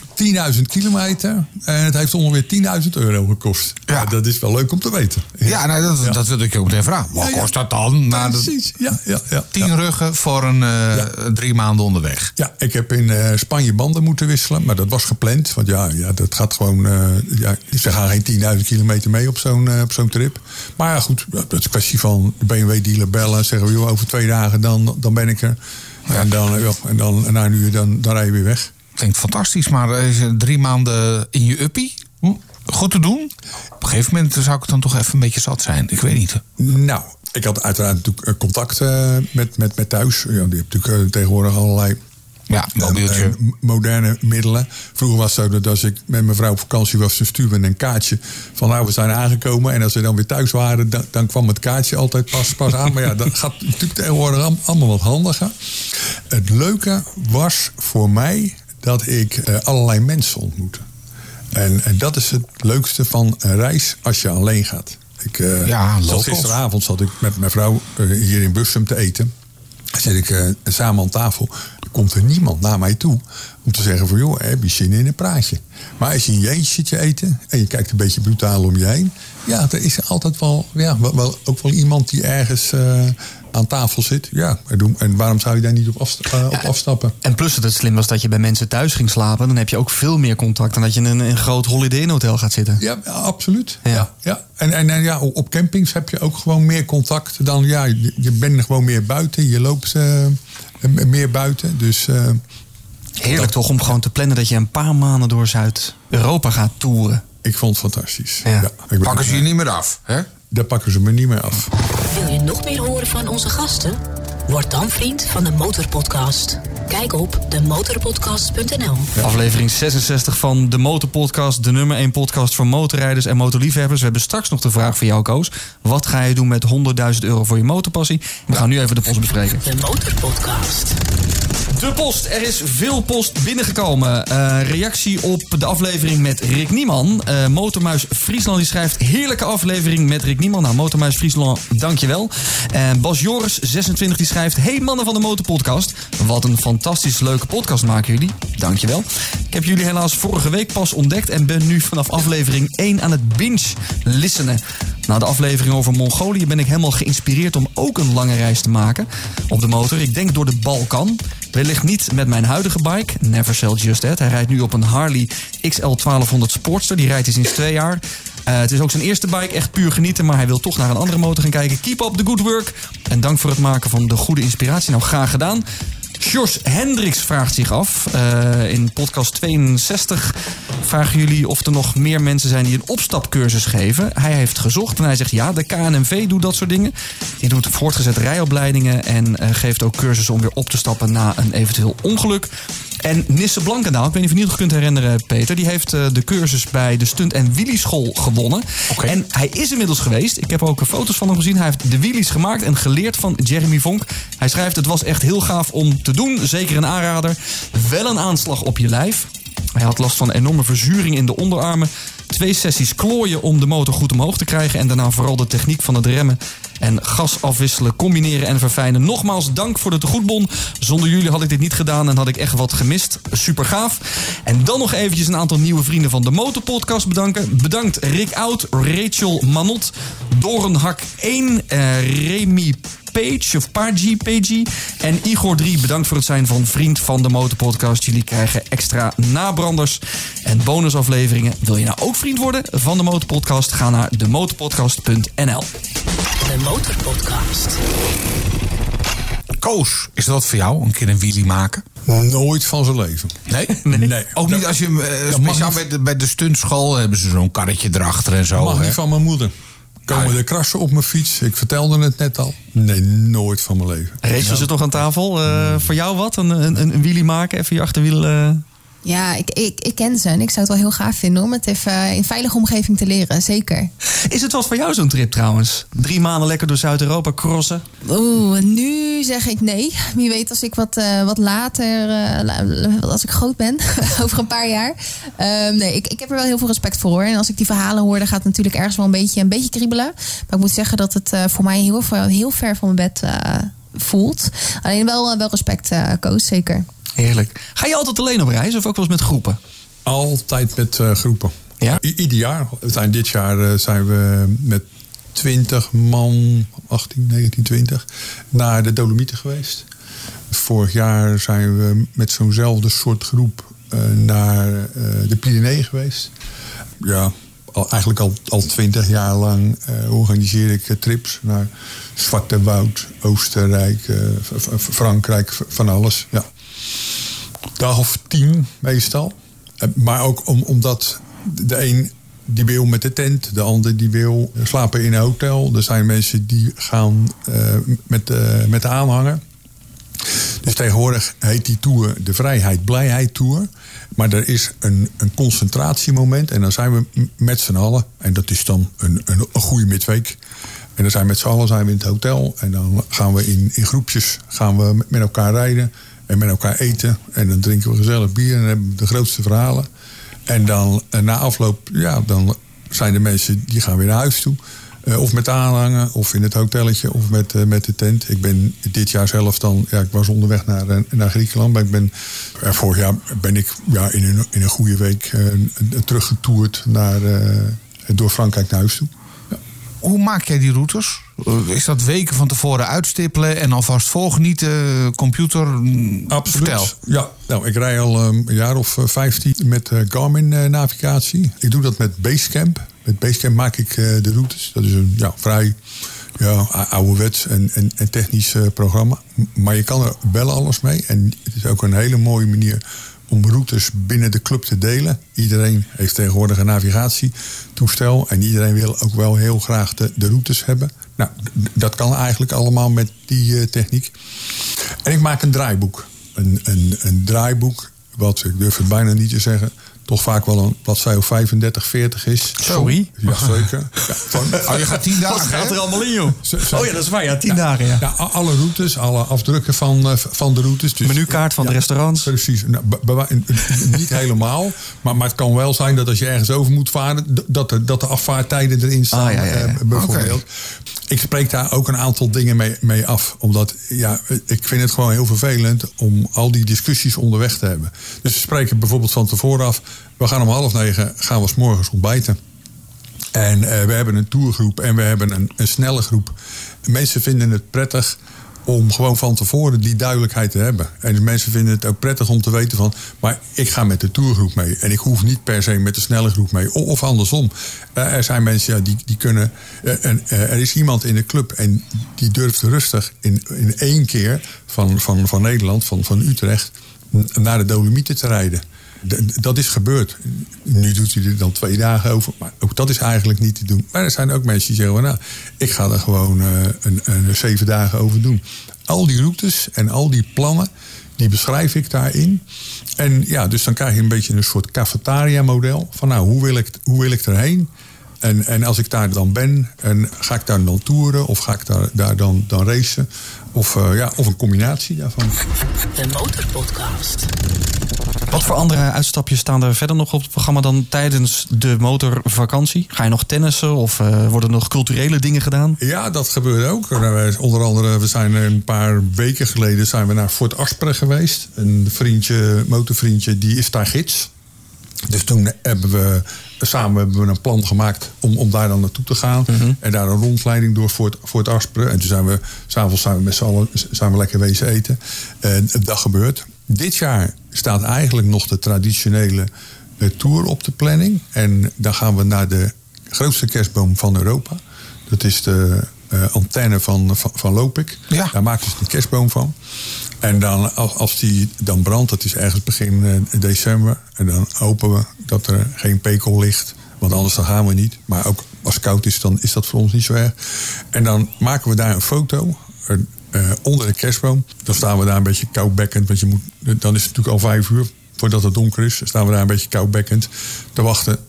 10.000 kilometer. En het heeft ongeveer 10.000 euro gekost. Ja. Ja. dat is wel leuk om te weten. Ja, nou, dat, Ja. dat wilde ik ook meteen vragen. Wat kost dat dan? De Precies, ja, ja, ja. tien ja. ruggen voor een eh, drie maanden onderweg. Ja, ik heb in eh, Spanje banden moeten wisselen, maar dat was gepland. Want ja, ja dat gaat gewoon. eh, ja, ze gaan geen 10.000 kilometer mee op zo'n eh, op zo'n trip. Maar ja, goed, dat is een kwestie van de BMW-dealer bellen. Zeggen we, joh, over twee dagen dan, dan ben ik er. En dan, eh, en dan na een uur dan, dan rij je weer weg. Klinkt fantastisch, maar eh, drie maanden in je uppie? Hm? Goed te doen. Op een gegeven moment zou ik dan toch even een beetje zat zijn. Ik weet niet. Nou, ik had uiteraard natuurlijk eh, contact eh, met, met, met thuis. Ja, die heb natuurlijk tegenwoordig allerlei Ja, mobieltje. Moderne middelen. Vroeger was het zo dat als ik met mijn vrouw op vakantie was, dan stuurde een kaartje van nou, we zijn aangekomen. En als we dan weer thuis waren, dan, dan kwam het kaartje altijd pas, pas aan. Maar ja, dat gaat natuurlijk tegenwoordig allemaal wat handiger. Het leuke was voor mij dat ik eh, allerlei mensen ontmoette. En, en dat is het leukste van een reis als je alleen gaat. Ik, eh, Ja, locals. gisteravond zat ik met mijn vrouw eh, hier in Bussum te eten. Dan zit ik samen aan tafel. Komt er niemand naar mij toe om te zeggen van... joh, heb je zin in een praatje? Maar als je in je eentje zit te eten en je kijkt een beetje brutaal om je heen... ja, er is altijd wel, ja, wel, wel- ook wel iemand die ergens aan tafel zit. Ja, en doen- en waarom zou je daar niet op, afsta- eh, op afstappen? En plus dat het slim was dat je bij mensen thuis ging slapen. Dan heb je ook veel meer contact dan dat je in een, een groot Holiday Inn hotel gaat zitten. Ja, ja, absoluut. Ja. Ja. Ja, En, en, en ja, op campings heb je ook gewoon meer contact dan... Ja, je, je bent gewoon meer buiten. Je loopt eh, meer buiten. Dus... eh, Heerlijk toch om gewoon te plannen dat je een paar maanden door Zuid-Europa gaat toeren. Ik vond het fantastisch. Ja. ik Pakken ze je niet meer af, hè? Daar pakken ze me niet meer af. Wil je nog meer horen van onze gasten? Word dan vriend van de Motorpodcast. Kijk op demotorpodcast.nl. Aflevering 66 van de Motorpodcast. De nummer 1 podcast voor motorrijders en motorliefhebbers. We hebben straks nog de vraag voor jou, Koos. Wat ga je doen met 100.000 euro voor je motorpassie? We gaan nu even de post bespreken. De Motorpodcast. De post. Er is veel post binnengekomen. Eh, reactie op de aflevering met Rick Nieman. Eh, Motormuis Friesland die schrijft... Heerlijke aflevering met Rick Nieman. Nou, Motormuis Friesland, dankjewel. En Bas Joris, 26, die schrijft... Hey mannen van de Motorpodcast. Wat een fantastisch leuke podcast maken jullie. Dankjewel. Ik heb jullie helaas vorige week pas ontdekt... en ben nu vanaf aflevering 1 aan het binge-listenen. Na de aflevering over Mongolië ben ik helemaal geïnspireerd... om ook een lange reis te maken op de motor. Ik denk door de Balkan... Wellicht niet met mijn huidige bike, Never Sell Just That. Hij rijdt nu op een Harley XL 1200 Sportster. Die rijdt hij sinds twee jaar. Eh, het is ook zijn eerste bike, echt puur genieten. Maar hij wil toch naar een andere motor gaan kijken. Keep up the good work. En dank voor het maken van de goede inspiratie. Nou, graag gedaan. Jos Hendricks vraagt zich af. eh, in podcast 62 vragen jullie of er nog meer mensen zijn die een opstapcursus geven. Hij heeft gezocht en hij zegt ja, de KNMV doet dat soort dingen. Die doet voortgezette rijopleidingen en eh, geeft ook cursussen om weer op te stappen na een eventueel ongeluk. En Nisse Blankendaal, ik weet niet of je het nog kunt herinneren, Peter, die heeft eh, de cursus bij de Stunt- en Wielieschool gewonnen. En hij is inmiddels geweest. Ik heb ook foto's van hem gezien. Hij heeft de wheelies gemaakt en geleerd van Jeremy Vonk. Hij schrijft: Het was echt heel gaaf om te doen. Zeker een aanrader. Wel een aanslag op je lijf. Hij had last van enorme verzuring in de onderarmen. Twee sessies klooien om de motor goed omhoog te krijgen. En daarna vooral de techniek van het remmen en gas afwisselen, combineren en verfijnen. Nogmaals, dank voor de tegoedbon. Zonder jullie had ik dit niet gedaan en had ik echt wat gemist. Super gaaf. En dan nog eventjes een aantal nieuwe vrienden van de Motorpodcast bedanken. Bedankt Rick Oud, Rachel Manot, Dorenhak 1, eh, Remy Page of Pagi. En Igor 3, bedankt voor het zijn van vriend van de Motorpodcast. Jullie krijgen extra nabranders en bonusafleveringen. Wil je nou ook vriend worden van de Motorpodcast? Ga naar demotorpodcast.nl. De Motorpodcast. Koos, is dat voor jou? Een keer een wheelie maken? Nooit van zijn leven. Nee? Nee. Ook niet als je Dat mag speciaal bij de, bij de stuntschool hebben ze zo'n karretje erachter en zo. Mag hè? niet van mijn moeder. Komen er krassen op mijn fiets? Ik vertelde het net al. Nee, nooit van mijn leven. Rachel zit nog aan tafel. Eh, voor jou wat? Een, een, een wheelie maken? Even je achterwiel... Ja, ik, ik, ik ken ze en ik zou het wel heel gaaf vinden om het even in veilige omgeving te leren. Zeker. Is het wat voor jou zo'n trip trouwens? Drie maanden lekker door Zuid-Europa crossen? Oeh, nu zeg ik nee. Wie weet als ik wat, eh, wat later, eh, als ik groot ben, over een paar jaar. Ehm, nee, ik, ik heb er wel heel veel respect voor. hoor. En als ik die verhalen hoor, dan gaat het natuurlijk ergens wel een beetje, een beetje kriebelen. Maar ik moet zeggen dat het eh, voor mij heel, ver- heel ver van mijn bed voelt. Alleen wel, eh, wel respect, eh Koos, zeker. Heerlijk. Ga je altijd alleen op reis of ook wel eens met groepen? Altijd met eh, groepen. Ja? I- ieder jaar. We zijn dit jaar zijn we met 20 man, 18, 19, 20, naar de Dolomieten geweest. Vorig jaar zijn we met zo'nzelfde soort groep eh, naar eh, de Pyreneeën geweest. Ja, eigenlijk al, al 20 jaar lang eh, organiseer ik eh, trips naar Zwarte Woud, Oostenrijk, eh, Frankrijk, van alles. Ja dag of tien meestal. Maar ook om, omdat de een die wil met de tent, de ander die wil slapen in een hotel. Er zijn mensen die gaan met, met de aanhanger. Dus tegenwoordig heet die tour de Vrijheid Blijheid Tour. Maar er is een, een concentratiemoment en dan zijn we met z'n allen. En dat is dan een, een, een goede midweek. En dan zijn we met z'n allen zijn we in het hotel. En dan gaan we in, in groepjes gaan we met- met elkaar rijden. En met elkaar eten. En dan drinken we gezellig bier en hebben we de grootste verhalen. En dan eh, na afloop, ja, dan zijn de mensen die gaan weer naar huis toe. Eh, of met aanhangen, of in het hotelletje, of met, eh, met de tent. Ik ben dit jaar zelf dan, ja, ik was onderweg naar, eh, naar Griekenland. Maar ik ben, vorig jaar ben ik ja, in, een, in een goede week teruggetoerd naar, door Frankrijk naar huis toe. Hoe maak jij die routes? Is dat weken van tevoren uitstippelen en alvast voorgenieten, computer? Mm, Vertel. Ja, nou, ik rij al um, een jaar of eh, 15 met Garmin-navigatie. ik doe dat met Basecamp. Met Basecamp maak ik eh, de routes. Dat is een ja, vrij ja, ou- ouderwets en, en, technisch eh, programma. Maar je kan er wel alles mee. En het is ook een hele mooie manier om routes binnen de club te delen. Iedereen heeft tegenwoordig een navigatietoestel. En iedereen wil ook wel heel graag de, de routes hebben. Nou, dat kan eigenlijk allemaal met die eh, techniek. En ik maak een draaiboek. Een, een, een draaiboek, wat ik durf het bijna niet te zeggen, toch vaak wel een bladzij of 35, 40 is. Sorry? Jazeker. Ja, van, Oh, je gaat tien Wat dagen, gaat er allemaal in, joh? Oh ja, dat is waar. Ja, tien dagen, ja. ja, a- alle routes, alle afdrukken van, eh, van de routes. Dus, Menukaart van de restaurants. Precies. Nou, niet helemaal. Maar, maar het kan wel zijn dat als je ergens over moet varen... dat de, dat de afvaarttijden erin staan. Ah, ja, ja, ja. eh, bijvoorbeeld. Ik spreek daar ook een aantal dingen mee, mee af. Omdat ja, ik vind het gewoon heel vervelend... om al die discussies onderweg te hebben. Dus we spreken bijvoorbeeld van tevoren af... we gaan om half negen gaan we 's morgens ontbijten. En eh, we hebben een tourgroep en we hebben een, een snelle groep. Mensen vinden het prettig om gewoon van tevoren die duidelijkheid te hebben. En mensen vinden het ook prettig om te weten van... maar ik ga met de tourgroep mee. En ik hoef niet per se met de snelle groep mee. Of andersom. Eh, er zijn mensen die, die kunnen... eh, er is iemand in de club en die durft rustig in, in één keer... van, van, van Nederland, van, van Utrecht, naar de Dolomieten te rijden. Dat is gebeurd. Nu doet hij er dan twee dagen over. Maar ook dat is eigenlijk niet te doen. Maar er zijn ook mensen die zeggen: Nou, ik ga er gewoon eh, een, een zeven dagen over doen. Al die routes en al die plannen, die beschrijf ik daarin. En ja, dus dan krijg je een beetje een soort cafetaria-model. Van nou, hoe wil ik, hoe wil ik erheen? En, en als ik daar dan ben, en ga ik daar dan toeren of ga ik daar, daar dan, dan racen? Of, eh, ja, of een combinatie daarvan. De Motorpodcast. Wat voor andere uitstapjes staan er verder nog op het programma dan tijdens de motorvakantie? Ga je nog tennissen of eh, worden er nog culturele dingen gedaan? Ja, dat gebeurt ook. Nou, wij- Onder andere, we zijn een paar weken geleden zijn we naar Fort Asperen geweest. Een vriendje, motorvriendje, die is daar gids. Dus toen hebben we samen hebben we een plan gemaakt om, om daar dan naartoe te gaan. En daar een rondleiding door Fort, Fort Asperen. En toen zijn we, s'avonds zijn we met z'n allen zijn we lekker wezen eten. En dat gebeurt. Dit jaar staat eigenlijk nog de traditionele eh, tour op de planning. En dan gaan we naar de grootste kerstboom van Europa. Dat is de eh, antenne van, van, van Lopik. Ja. Daar maken ze een kerstboom van. En dan, als, die dan brandt, dat is ergens begin eh, december. En dan hopen we dat er geen pekel ligt. Want anders dan gaan we niet. Maar ook als het koud is, dan is dat voor ons niet zo erg. En dan maken we daar een foto. eh, onder de kerstboom. Dan staan we daar een beetje koudbekkend. Want je moet, dan is het natuurlijk al vijf uur voordat het donker is. Dan staan we daar een beetje koudbekkend te wachten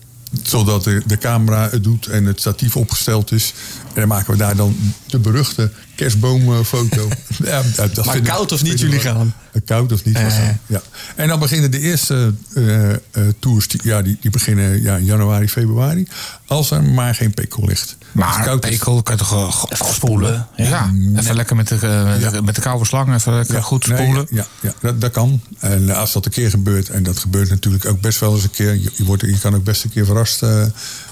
zodat de, de camera het doet en het statief opgesteld is. En dan maken we daar dan de beruchte kerstboomfoto. ja, dat, Maar koud of niet, jullie gaan? Koud of niet, Eh. gaan. Ja. En dan beginnen de eerste eh, eh, tours, die, ja, die, die beginnen ja, in januari, februari. Als er maar geen pekel ligt. Maar koud pekel kan je toch eh, Even spoelen? spoelen, Ja, even lekker met de, eh, met de- met de koude slang even lekker goed spoelen. ja, ja dat, dat kan. En als dat een keer gebeurt, en dat gebeurt natuurlijk ook best wel eens een keer. Je, je, wordt, je kan ook best een keer verrast eh,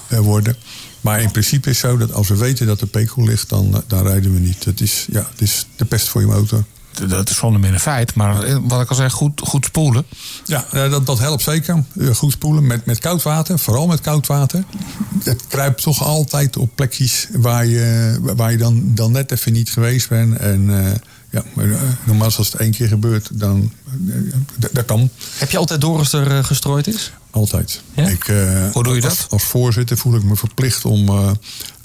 worden. Maar in principe is het zo dat als we weten dat er pekel ligt, dan, dan rijden we niet. Het is, ja, het is de pest voor je motor. Dat is zonder meer een feit. Maar wat ik al zei, goed, goed spoelen. Ja, eh, dat, dat helpt zeker. Eh, Goed spoelen met, met koud water, vooral met koud water. Het kruipt toch altijd op plekjes waar je, waar je dan, dan net even niet geweest bent. En eh, ja, maar, normaal als het één keer gebeurt, dan dat- kan. Heb je altijd door als er gestrooid is? Altijd. Ja? Ik, eh, Hoe doe je als, dat? Als voorzitter voel ik me verplicht om eh,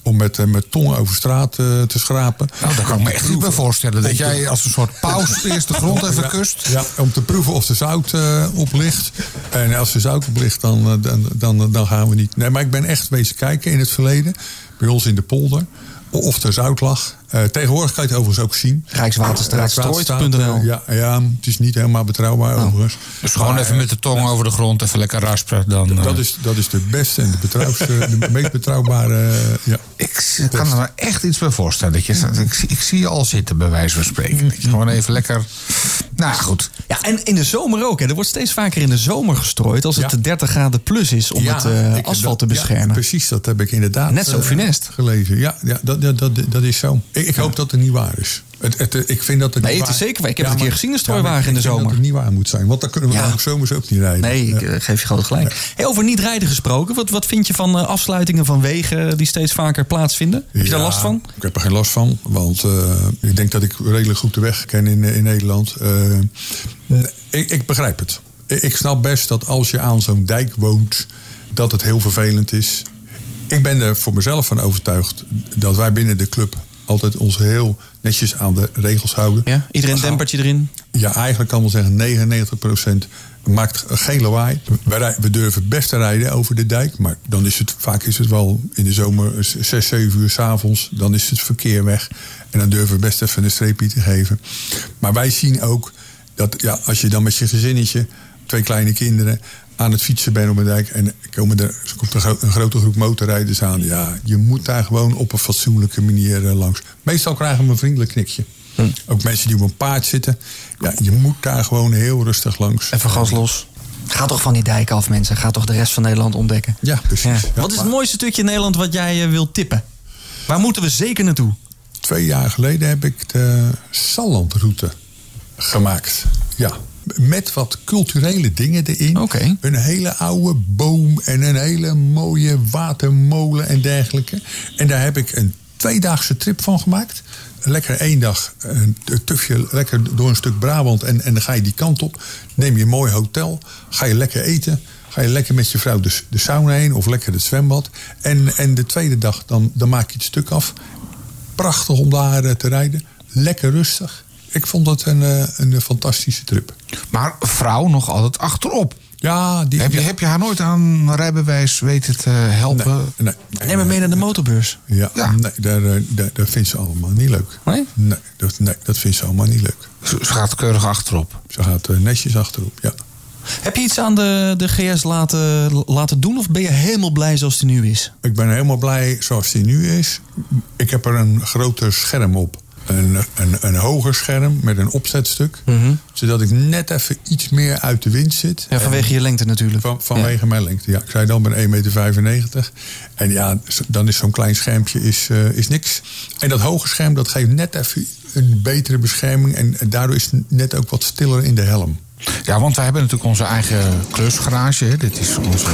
om met eh, mijn tong over straat eh, te schrapen. Nou, daar kan ik me echt niet bij voorstellen. Dat jij als een soort paus eerst de grond even kust. Ja, om te proeven of er zout eh, op ligt. En als er zout op ligt, dan, dan, dan, dan gaan we niet. Nee, maar ik ben echt wezen kijken in het verleden. Bij ons in de polder. Of er zout lag. Eh, tegenwoordig kan je het overigens ook zien. Rijkswaterstaat, strooit.nl. Ja, ja, het is niet helemaal betrouwbaar overigens. Dus gewoon Maar, even met de tong over de grond, even lekker raspen. Dan, Dat eh, is, dat is de beste en de, betrouwste, de meest betrouwbare. eh, ja. Ik kan er me echt iets bij voorstellen. Dat je, ik, zie- ik zie je al zitten, bij wijze van spreken. Dat je gewoon even lekker... Nou goed. Ja, en in de zomer ook. Hè. Er wordt steeds vaker in de zomer gestrooid als het Ja. de 30 graden plus is om Ja, het eh, asfalt te dat- ja, beschermen. precies, dat heb ik inderdaad. Net zo eh, funest. Gelezen. Ja, ja dat, dat, dat, dat is zo. Ik, ik hoop dat het niet waar is. Het, het, ik vind dat het Nee, niet het is waar- zeker waar. Ik heb Ja, het een keer gezien, de ja, strooiwagen in de zomer. dat het niet waar moet zijn. Want dan kunnen we Ja. zomers ook niet rijden. Nee, ik Ja. eh, geef je groot gelijk. Hey, over niet rijden gesproken. Wat, wat vind je van eh, afsluitingen van wegen die steeds vaker plaatsvinden? Heb je daar last van? Ik heb er geen last van, want eh, ik denk dat ik redelijk goed de weg ken in, in Nederland. Eh, nee, ik, ik begrijp het. Ik snap best dat als je aan zo'n dijk woont, dat het heel vervelend is. Ik ben er voor mezelf van overtuigd dat wij binnen de club altijd ons heel netjes aan de regels houden. Ja, iedereen dempertje erin. Ja, eigenlijk kan wel zeggen 99% maakt geen lawaai. We durven best te rijden over de dijk. Maar dan is het vaak is het wel in de zomer 6, 7 uur s'avonds. Dan is het verkeer weg. En dan durven we best even een streepje te geven. Maar wij zien ook dat ja, als je dan met je gezinnetje, twee kleine kinderen aan het fietsen bent op een dijk en komen er, er komt een, gro- een grote groep motorrijders aan. Ja, je moet daar gewoon op een fatsoenlijke manier eh, langs. Meestal krijgen we een vriendelijk knikje. Ook mensen die op een paard zitten. Ja, je moet daar gewoon heel rustig langs. Even gas los. Ga toch van die dijk af, mensen. Ga toch de rest van Nederland ontdekken. Ja, precies. Ja. Wat is het mooiste stukje in Nederland wat jij eh, wilt tippen? Waar moeten we zeker naartoe? Twee jaar geleden heb ik de Sallandroute gemaakt. Ja, met wat culturele dingen erin. Een hele oude boom en een hele mooie watermolen en dergelijke. En daar heb ik een tweedaagse trip van gemaakt. Lekker één dag een tufje lekker door een stuk Brabant en, en dan ga je die kant op. Neem je een mooi hotel, ga je lekker eten. Ga je lekker met je vrouw de, de sauna heen of lekker het zwembad. En, en de tweede dag dan, dan maak je het stuk af. Prachtig om daar eh, te rijden. Lekker rustig. Ik vond het een, eh, een fantastische trip. Maar vrouw nog altijd achterop. Ja, die, Heb je, heb je haar nooit aan rijbewijs weten te helpen? Nee, nee, Neem me mee naar de motorbeurs. Ja, Ja. nee, daar, eh, daar, dat vindt ze allemaal niet leuk. Nee? Nee, dat, nee, dat vindt ze allemaal niet leuk. Ze ze gaat keurig achterop. Ze gaat eh, netjes achterop, ja. Heb je iets aan de, de GS laten, laten doen? Of ben je helemaal blij zoals die nu is? Ik ben helemaal blij zoals die nu is. Ik heb er een groter scherm op. Een, een, een hoger scherm met een opzetstuk. Zodat ik net even iets meer uit de wind zit. Ja, vanwege je lengte natuurlijk. Van, vanwege mijn lengte, ja. Ik zei dan, ben 1,95 meter. En ja, dan is zo'n klein schermpje is, eh, is niks. En dat hoge scherm, dat geeft net even een betere bescherming. En, en daardoor is het net ook wat stiller in de helm. Ja, want wij hebben natuurlijk onze eigen klusgarage. Dit is onze,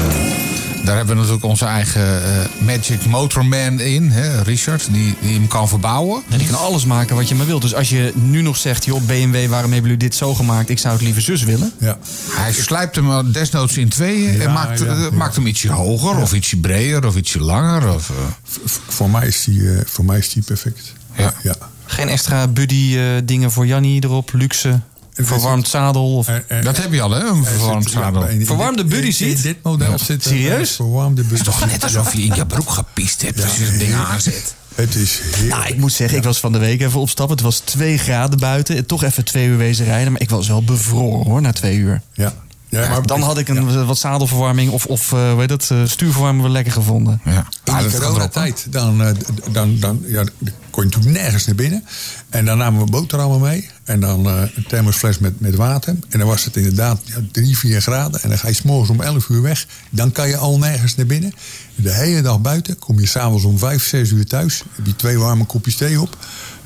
daar hebben we natuurlijk onze eigen eh, Magic Motorman in. Hè, Richard, die, die hem kan verbouwen. En die kan alles maken wat je maar wilt. Dus als je nu nog zegt, joh, BMW, waarom hebben jullie dit zo gemaakt? Ik zou het liever zus willen. Ja. Hij slijpt hem desnoods in tweeën en maakt, ja, eh, ja. maakt hem ietsje hoger of ietsje breder of ietsje langer. Of, eh, voor, mij is die, eh, voor mij is die perfect. Ja. ja. Geen extra buddy eh, dingen voor Jannie erop, luxe, verwarmd zadel. Of... En- en- dat heb je al, hè? Een verwarmd zit- ja, zadel. in- in Verwarmde buddy? In dit model zit een, Serieus? eh, Verwarmde buddy. Het is toch net alsof je in je broek gepiest hebt als je zo'n ding aanzet. Het is heerlijk. Nou, ik moet zeggen, ik was van de week even opstappen. Het was twee graden buiten. En Toch even twee uur wezen rijden. Maar ik was wel bevroren hoor, na twee uur. Ja. Ja, maar Dan had ik een wat zadelverwarming of, of eh, hoe heet dat, eh, stuurverwarming wel lekker gevonden. Ja. In Ah, hè? coronatijd, dan, eh, dan, dan ja, kon je natuurlijk nergens naar binnen. En dan namen we boterhammen mee. En dan eh, een thermosfles met, met water. En dan was het inderdaad ja, 3, 4 graden. En dan ga je s'morgens om 11 uur weg. Dan kan je al nergens naar binnen. De hele dag buiten. Kom je s'avonds om 5, 6 uur thuis. Heb je twee warme kopjes thee op.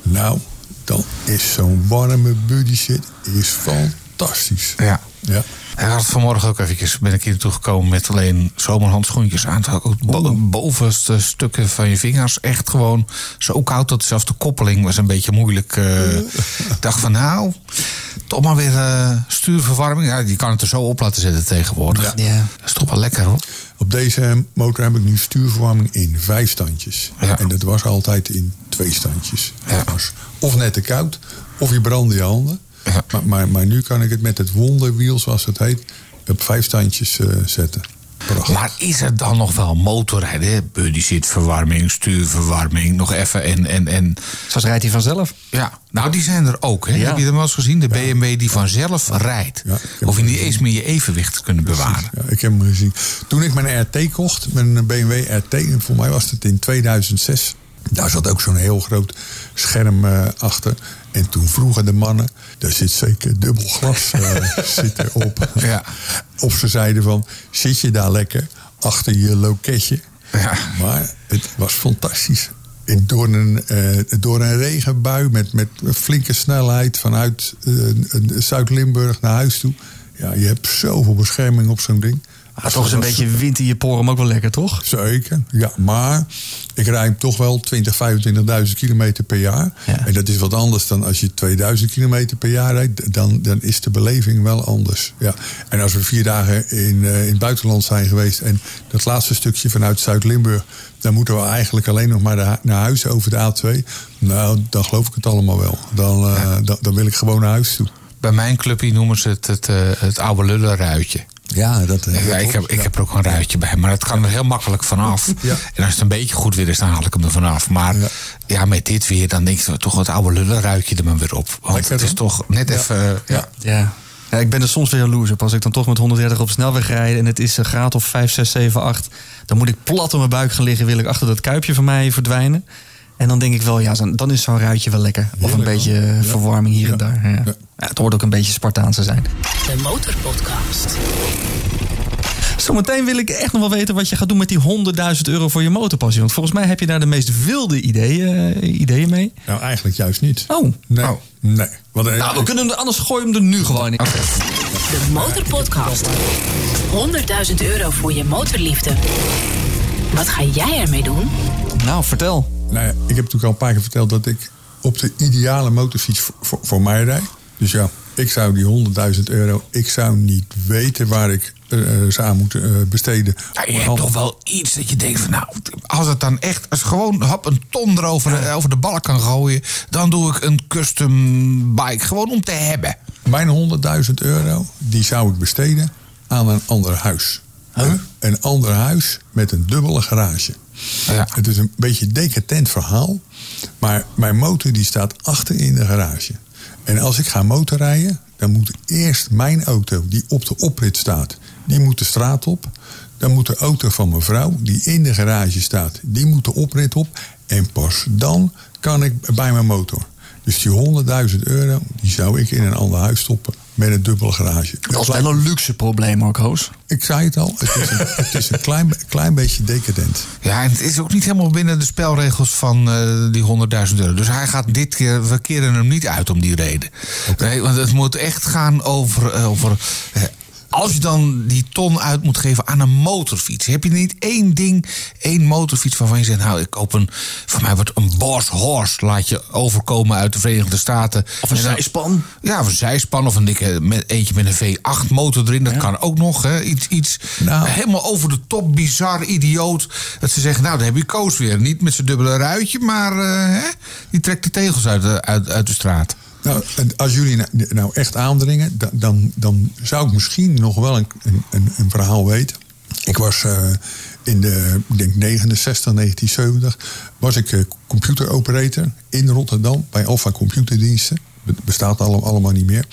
Nou, dan is zo'n warme buddy shit is fantastisch. Ja. Ja. Hij had vanmorgen ook eventjes, ben ik hier naartoe gekomen met alleen zomerhandschoentjes aan. Bo- bovenste stukken van je vingers echt gewoon zo koud dat zelfs de koppeling was een beetje moeilijk. eh. Ik dacht van nou, toch maar weer eh, stuurverwarming. Ja, die kan het er zo op laten zetten tegenwoordig. Ja. Dat is toch wel lekker hoor. Op deze motor heb ik nu stuurverwarming in vijf standjes. Ja. En dat was altijd in twee standjes. Ja. Of net te koud, of je brandde je handen. Ja. Maar, maar, maar nu kan ik het met het wonderwiel, zoals het heet, op vijf standjes eh, zetten. Prachtig. Maar is er dan nog wel motorrijden? hè? Buddy zit verwarming, stuurverwarming, nog even en, en, en... Zoals rijdt hij vanzelf. Ja, nou die zijn er ook. Hè? Ja. Heb je dat wel eens gezien? De BMW die vanzelf rijdt. Ja, of je hem niet eens meer je evenwicht kunnen bewaren. Ja, ik heb hem gezien. Toen ik mijn RT kocht, mijn BMW RT, en voor mij was het in 2006. Daar zat ook zo'n heel groot scherm eh, achter. En toen vroegen de mannen, daar zit zeker dubbel glas eh, zit erop. Ja. Of ze zeiden van, zit je daar lekker achter je loketje? Ja. Maar het was fantastisch. En door, een, eh, door een regenbui met, met flinke snelheid vanuit Zuid-Limburg naar huis toe. Ja, je hebt zoveel bescherming op zo'n ding. Toch is een beetje wind in je poren ook wel lekker, toch? Zeker, ja. Maar ik rijd hem toch wel 20, 25.000 kilometer per jaar. Ja. En dat is wat anders dan als je 2000 kilometer per jaar rijdt. Dan, dan is de beleving wel anders. Ja. En als we vier dagen in, eh, in het buitenland zijn geweest... en dat laatste stukje vanuit Zuid-Limburg... dan moeten we eigenlijk alleen nog maar de- naar huis over de A2. Nou, dan geloof ik het allemaal wel. Dan, eh, dan, dan wil ik gewoon naar huis toe. Bij mijn clubje noemen ze het het, eh, het oude lullenruitje. Ja, dat, eh, Ja, ik, heb, ik heb er ook een ruitje bij, maar het kan er heel makkelijk vanaf. Ja. En als het een beetje goed weer is, dan haal ik hem er vanaf. Maar ja. Ja. met dit weer, dan denk je toch het oude lullenruitje er maar weer op. Want Lekker, het is toch net even... eh, ja. Ja. ja. Ik ben er soms weer jaloers op. Als ik dan toch met 130 op snelweg rijd en het is een graad of 5, 6, 7, 8... dan moet ik plat op mijn buik gaan liggen, wil ik achter dat kuipje van mij verdwijnen. En dan denk ik wel, ja, dan is zo'n ruitje wel lekker. Of een Heerlijk, beetje verwarming hier en daar. Ja. Ja. Het hoort ook een beetje Spartaanse zijn. De Motorpodcast. Zometeen wil ik echt nog wel weten wat je gaat doen met die 100.000 euro voor je motorpassie. Want volgens mij heb je daar de meest wilde ideeën, eh, ideeën mee. Nou, eigenlijk juist niet. Oh. Nee, Oh. nee. Want, eh, Nou, we kunnen hem, anders gooi je hem er nu gewoon in. De Motorpodcast. 100.000 euro voor je motorliefde. Wat ga jij ermee doen? Nou, vertel. Nou ja, ik heb natuurlijk al een paar keer verteld dat ik op de ideale motorfiets voor, voor, voor mij rijd. Dus ja, ik zou die 100.000 euro, ik zou niet weten waar ik eh, ze aan moet eh, besteden. Ja, je hebt toch wel iets dat je denkt van nou, als het dan echt, als gewoon hap een ton erover over de balk kan gooien, dan doe ik een custom bike gewoon om te hebben. Mijn 100.000 euro, die zou ik besteden aan een ander huis. Een ander huis met een dubbele garage. Ja. Het is een beetje een decadent verhaal. Maar mijn motor die staat achter in de garage. En als ik ga motorrijden, dan moet eerst mijn auto die op de oprit staat, die moet de straat op. Dan moet de auto van mijn vrouw, die in de garage staat, die moet de oprit op. En pas dan kan ik bij mijn motor. Dus die 100.000 euro, die zou ik in een ander huis stoppen met een dubbele garage. Dat is wel een luxe probleem, Marco's. Ik zei het al, het is een, het is een klein, klein beetje decadent. Ja, en het is ook niet helemaal binnen de spelregels van eh, die 100.000 euro. Dus hij gaat dit keer, we keren hem niet uit om die reden. Nee, want het moet echt gaan over. eh, over eh, als je dan die ton uit moet geven aan een motorfiets, heb je niet één ding, één motorfiets waarvan je zegt: Nou, ik koop een. Voor mij wordt een Boss Horse, laat je overkomen uit de Verenigde Staten. Of een dan- zijspan. Ja, of een zijspan of een dikke met, eentje met een V8 motor erin. Dat kan ook nog. Hè. Iets, iets Nou. helemaal over de top, bizar, idioot. Dat ze zeggen, nou, dan heb je Koos weer. Niet met zijn dubbele ruitje, maar eh, hè, die trekt de tegels uit de, uit, uit de straat. Nou, als jullie nou, nou echt aandringen, dan, dan, zou ik misschien nog wel een, een, een verhaal weten. Ik was eh, in de, ik denk 69, 1970, was ik eh, computeroperator in Rotterdam bij Alpha Computerdiensten. Be- Bestaat alle- allemaal niet meer.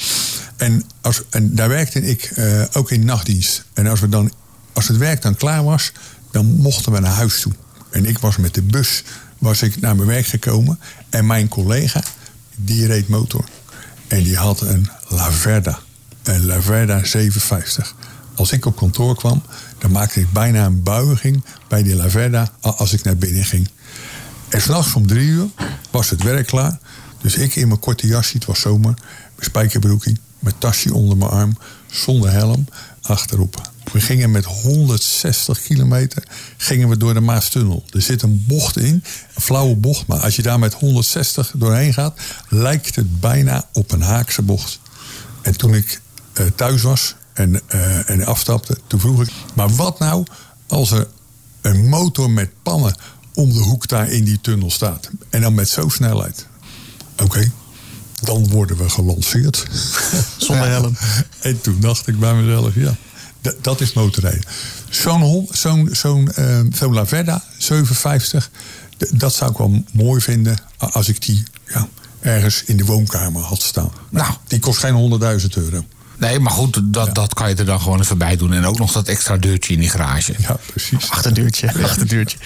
En, als, en daar werkte ik eh, ook in nachtdienst. En als, we dan, als het werk dan klaar was, dan mochten we naar huis toe. En ik was met de bus was ik naar mijn werk gekomen. En mijn collega, die reed motor. En die had een Laverda. Een Laverda 750. Als ik op kantoor kwam, dan maakte ik bijna een buiging bij die Laverda als ik naar binnen ging. En s'nachts om drie uur was het werk klaar. Dus ik in mijn korte jasje, het was zomer, mijn spijkerbroekie, mijn tasje onder mijn arm, zonder helm, achterop. We gingen met 160 kilometer gingen we door de Maastunnel. Er zit een bocht in, een flauwe bocht. Maar als je daar met 160 doorheen gaat, lijkt het bijna op een haakse bocht. En toen ik eh, thuis was en, eh, en afstapte, toen vroeg ik... maar wat nou als er een motor met pannen om de hoek daar in die tunnel staat. En dan met zo'n snelheid. Oké, dan worden we gelanceerd. Zonder helm. En toen dacht ik bij mezelf, ja, dat is motorrijden. Zo'n zo'n zo'n eh, zo'n Laverda 750, d- dat zou ik wel mooi vinden als ik die ja, ergens in de woonkamer had staan. Nou. Die kost geen 100.000 euro. Nee, maar goed, dat, dat kan je er dan gewoon even bij doen. En ook nog dat extra deurtje in die garage. Ja, precies. Achterdeurtje, achterdeurtje.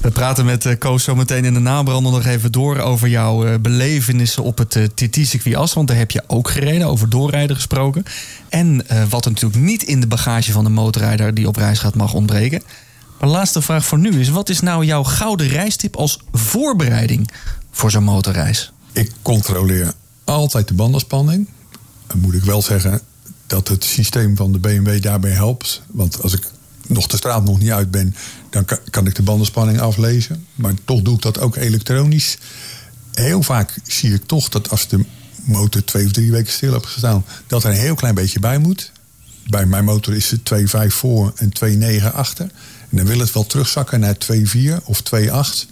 We praten met eh, Koos zo meteen in de nabrander nog even door over jouw eh, belevenissen op het eh, TT-circuit As. Want daar heb je ook gereden, over doorrijden gesproken. En eh, wat er natuurlijk niet in de bagage van de motorrijder die op reis gaat mag ontbreken. Maar laatste vraag voor nu is, wat is nou jouw gouden reistip als voorbereiding voor zo'n motorreis? Ik controleer altijd de bandenspanning. Moet ik wel zeggen dat het systeem van de BMW daarbij helpt. Want als ik nog de straat nog niet uit ben, dan kan, kan ik de bandenspanning aflezen. Maar toch doe ik dat ook elektronisch. Heel vaak zie ik toch dat als de motor twee of drie weken stil heeft gestaan, dat er een heel klein beetje bij moet. Bij mijn motor is het 2,5 voor en 2,9 achter. En dan wil het wel terugzakken naar 2,4 of 2,8.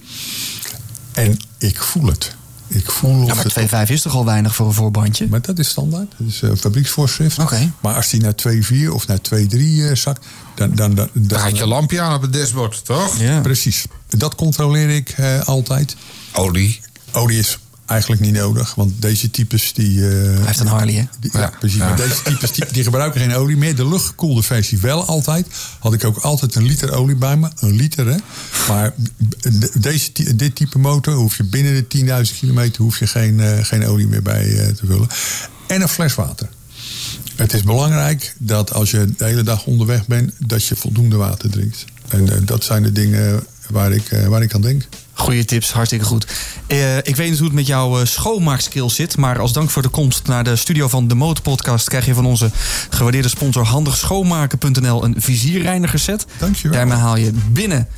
En ik voel het. Ik voel Ja, maar 2,5 is toch al weinig voor een voorbandje? maar dat is standaard. Dat is uh, fabrieksvoorschrift. Oké. Maar als die naar 2,4 of naar 2,3 uh, zakt, dan... dan, dan, dan Dan gaat je lampje aan op het dashboard, toch? Ja. Precies. Dat controleer ik uh, altijd. Olie. Olie is eigenlijk niet nodig, want deze types die... Uh, Hij heeft een Harley, hè? die, ja, Ja. precies. Ja. Maar deze types die, die gebruiken geen olie meer. De luchtgekoelde versie wel altijd. Had ik ook altijd een liter olie bij me. Een liter, hè. Maar de- deze, dit type motor hoef je binnen de 10.000 kilometer... hoef je geen, uh, geen olie meer bij uh, te vullen. En een fles water. Het is belangrijk dat als je de hele dag onderweg bent... dat je voldoende water drinkt. En dat zijn de dingen waar ik, waar ik aan denk. Goeie tips, hartstikke goed. Uh, ik weet niet hoe het met jouw uh, schoonmaakskills zit. Maar als dank voor de komst naar de studio van de Motorpodcast... krijg je van onze gewaardeerde sponsor handigschoonmaken.nl een vizierreiniger set. Dankjewel. Daarmee haal je binnen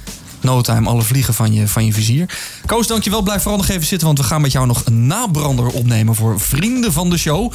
no time alle vliegen van je, van je vizier. Koos, dankjewel. Blijf vooral nog even zitten, want we gaan met jou nog een nabrander opnemen voor vrienden van de show.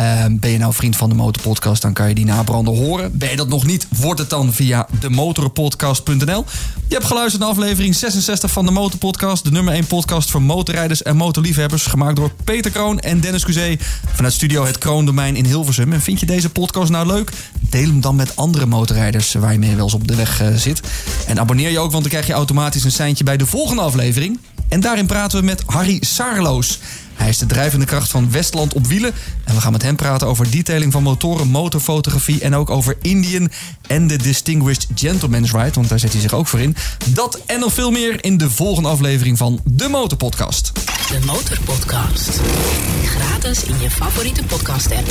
Uh, ben je nou vriend van de Motorpodcast, dan kan je die nabrander horen. Ben je dat nog niet, wordt het dan via demotorpodcast.nl. Je hebt geluisterd naar aflevering 66 van de Motorpodcast, de nummer 1 podcast voor motorrijders en motorliefhebbers, gemaakt door Peter Kroon en Dennis Cusé vanuit studio Het Kroondomein in Hilversum. En vind je deze podcast nou leuk? Deel hem dan met andere motorrijders waar je mee wel eens op de weg uh, zit. En abonneer je ook, want dan krijg je automatisch een seintje bij de volgende aflevering. En daarin praten we met Harry Saarloos. Hij is de drijvende kracht van Westland op wielen. En we gaan met hem praten over detailing van motoren, motorfotografie... en ook over Indian en de Distinguished Gentleman's Ride. Want daar zet hij zich ook voor in. Dat en nog veel meer in de volgende aflevering van de Motorpodcast. De Motorpodcast. Gratis in je favoriete podcast app.